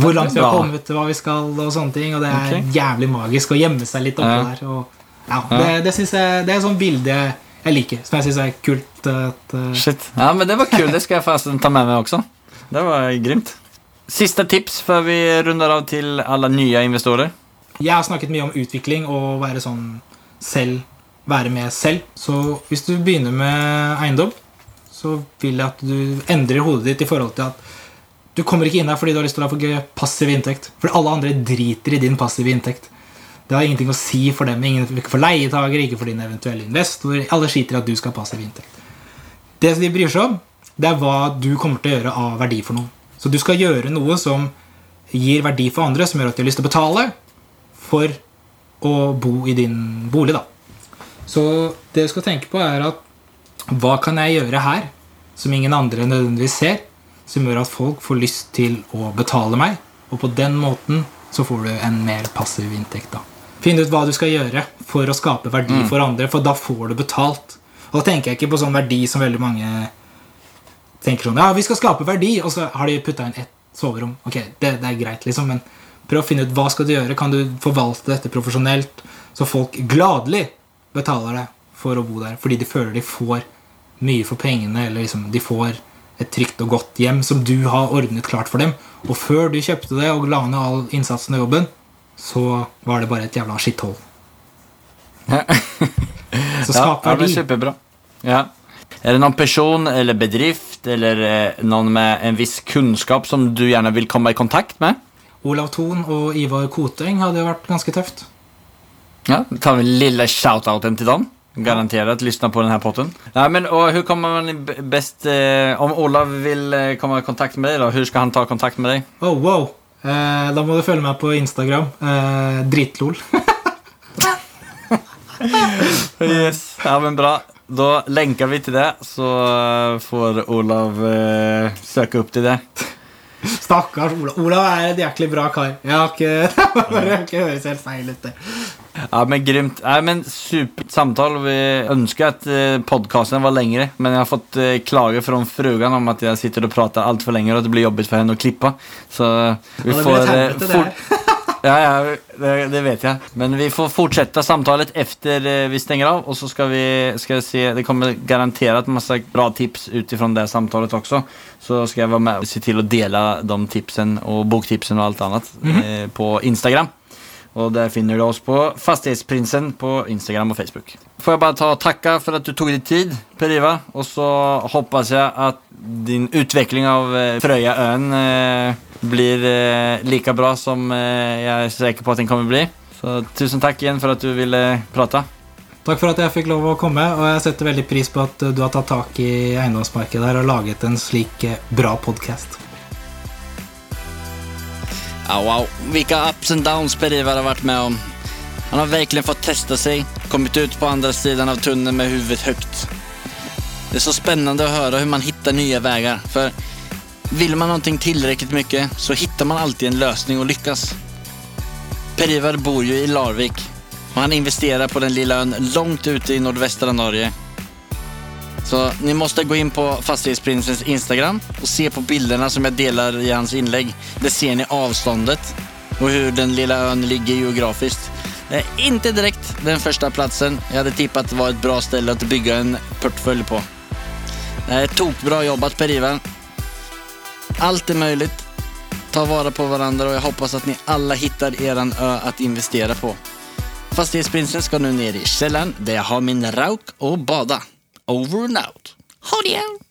hvor langt vi har kommet, hva vi skal, og sånne ting. Og det er jævlig magisk å gjemme seg litt oppå der. Og, ja, det, det, jeg, det er et sånt bilde jeg, liker, som jeg syns er kult. At, uh... Shit. Ja, men det var kult. Det skal jeg forresten ta med meg også. Det var grymt. Siste tips før vi runder av til alle nye investorer. Jeg har snakket mye om utvikling og være sånn selv, være med selv. Så hvis du begynner med eiendom, så vil jeg at du endrer hodet ditt i forhold til at du kommer ikke inn her fordi du har lyst til å få passiv inntekt. Fordi alle andre driter i din passive inntekt. Det har ingenting å si for dem. Ingen, ikke for leietagere, ikke for din eventuelle investor. Alle skiter i at du skal ha passiv inntekt. Det som de bryr seg om, det er hva du kommer til å gjøre av verdi for noen. Så du skal gjøre noe som gir verdi for andre, som gjør at de har lyst til å betale for å bo i din bolig. da. Så det du skal tenke på, er at hva kan jeg gjøre her som ingen andre nødvendigvis ser, som gjør at folk får lyst til å betale meg, og på den måten så får du en mer passiv inntekt. da. Finn ut hva du skal gjøre for å skape verdi for andre, for da får du betalt. Og da tenker jeg ikke på sånn verdi som veldig mange tenker sånn Ja, vi skal skape verdi, og så har de putta inn ett soverom. Ok, det, det er greit, liksom, men prøv å finne ut hva skal du gjøre. Kan du forvalte dette profesjonelt, så folk gladelig betaler deg for å bo der, fordi de føler de får mye for pengene, eller liksom de får et trygt og godt hjem som du har ordnet klart for dem. Og før du kjøpte det og la ned all innsatsen og jobben, så var det bare et jævla skitthold. Så skap ja, det er kjempebra. Ja. Er det noen person eller bedrift eller noen med en viss kunnskap som du gjerne vil komme i kontakt med? Olav Thon og Ivar Koteng hadde jo vært ganske tøft. Ja, tar vi lilla shoutouten til dem. Garanterat lyssna på den här potten. Ja, men, och hur kommer man best bäst... Eh, om Olav vill eh, komma i kontakt med deg Hvordan skal ska han ta kontakt med deg? Oh, wow. Eh, da må du følge meg på Instagram. Eh, dritlol. Yes. Ja, men bra. Da lenker vi til det så eh, får Olav eh, søke opp til det. Stakkars Olav. Olav er en jæklig bra kar. Jeg har ikke, bare ikke høres helt feil ut. Ja, men grymt. Ja, men supert samtale. Vi ønsker at podkasten podcasten var lengre, men jeg har fått klage klager från frugan om at jeg sitter og prater altfor lenge, og at det blir jobbet for henne å klippe. Så vi Ja, får... eh, det fort-. Ja, ja det, det, vet jeg. Men vi får fortsette samtalet efter eh, vi stenger av Og så skal vi ska se, det kommer garantert masse bra tips utifrån det samtalet også. Så skal jeg være med og se til å dele de tipsene og boktipsene og alt annet mm -hmm. eh, på Instagram. Och der finner du oss på Fastighetsprinsen på Instagram og Facebook. Får jeg bare ta og takke for at du tok deg tid, Per Iva. Og så håper jeg at din utvikling av Frøyaøen Fröjaön eh, blir eh, lika bra som eh, er sikker på at den kommer bli. Så tusen takk igjen for at du ville prate. Takk for at jeg fikk lov å komme, og jeg setter veldig pris på at du har tatt tak i eiendomsmarkedet og laget en slik eh, bra podkast. Ja, wow, vilka ups and downs Per-Ivar har varit med om. Han har verkligen fått testa sig, kommit ut på andra sidan av tunneln med huvudet högt. Det är så spännande att höra hur man hittar nya vägar. För vill man någonting tillräckligt mycket så hittar man alltid en lösning och lyckas. Per-Ivar bor ju i Larvik och han investerar på den lilla ön långt ute i nordvästra Norge. Så ni måste gå in på Fastighetsprinsens Instagram och se på bilderna som jag delar i hans inlägg. Där ser ni avståndet och hur den lilla ön ligger geografiskt. Det är inte direkt den första platsen jag hade tippat var ett bra ställe att bygga en portfölj på. Det är tokbra jobbat Per-Ivan. Allt är möjligt. Ta vara på varandra och jag hoppas att ni alla hittar eran ö att investera på. Fastighetsprinsen ska nu ner i källaren där jag har min rauk och bada. Over and out. Ha det!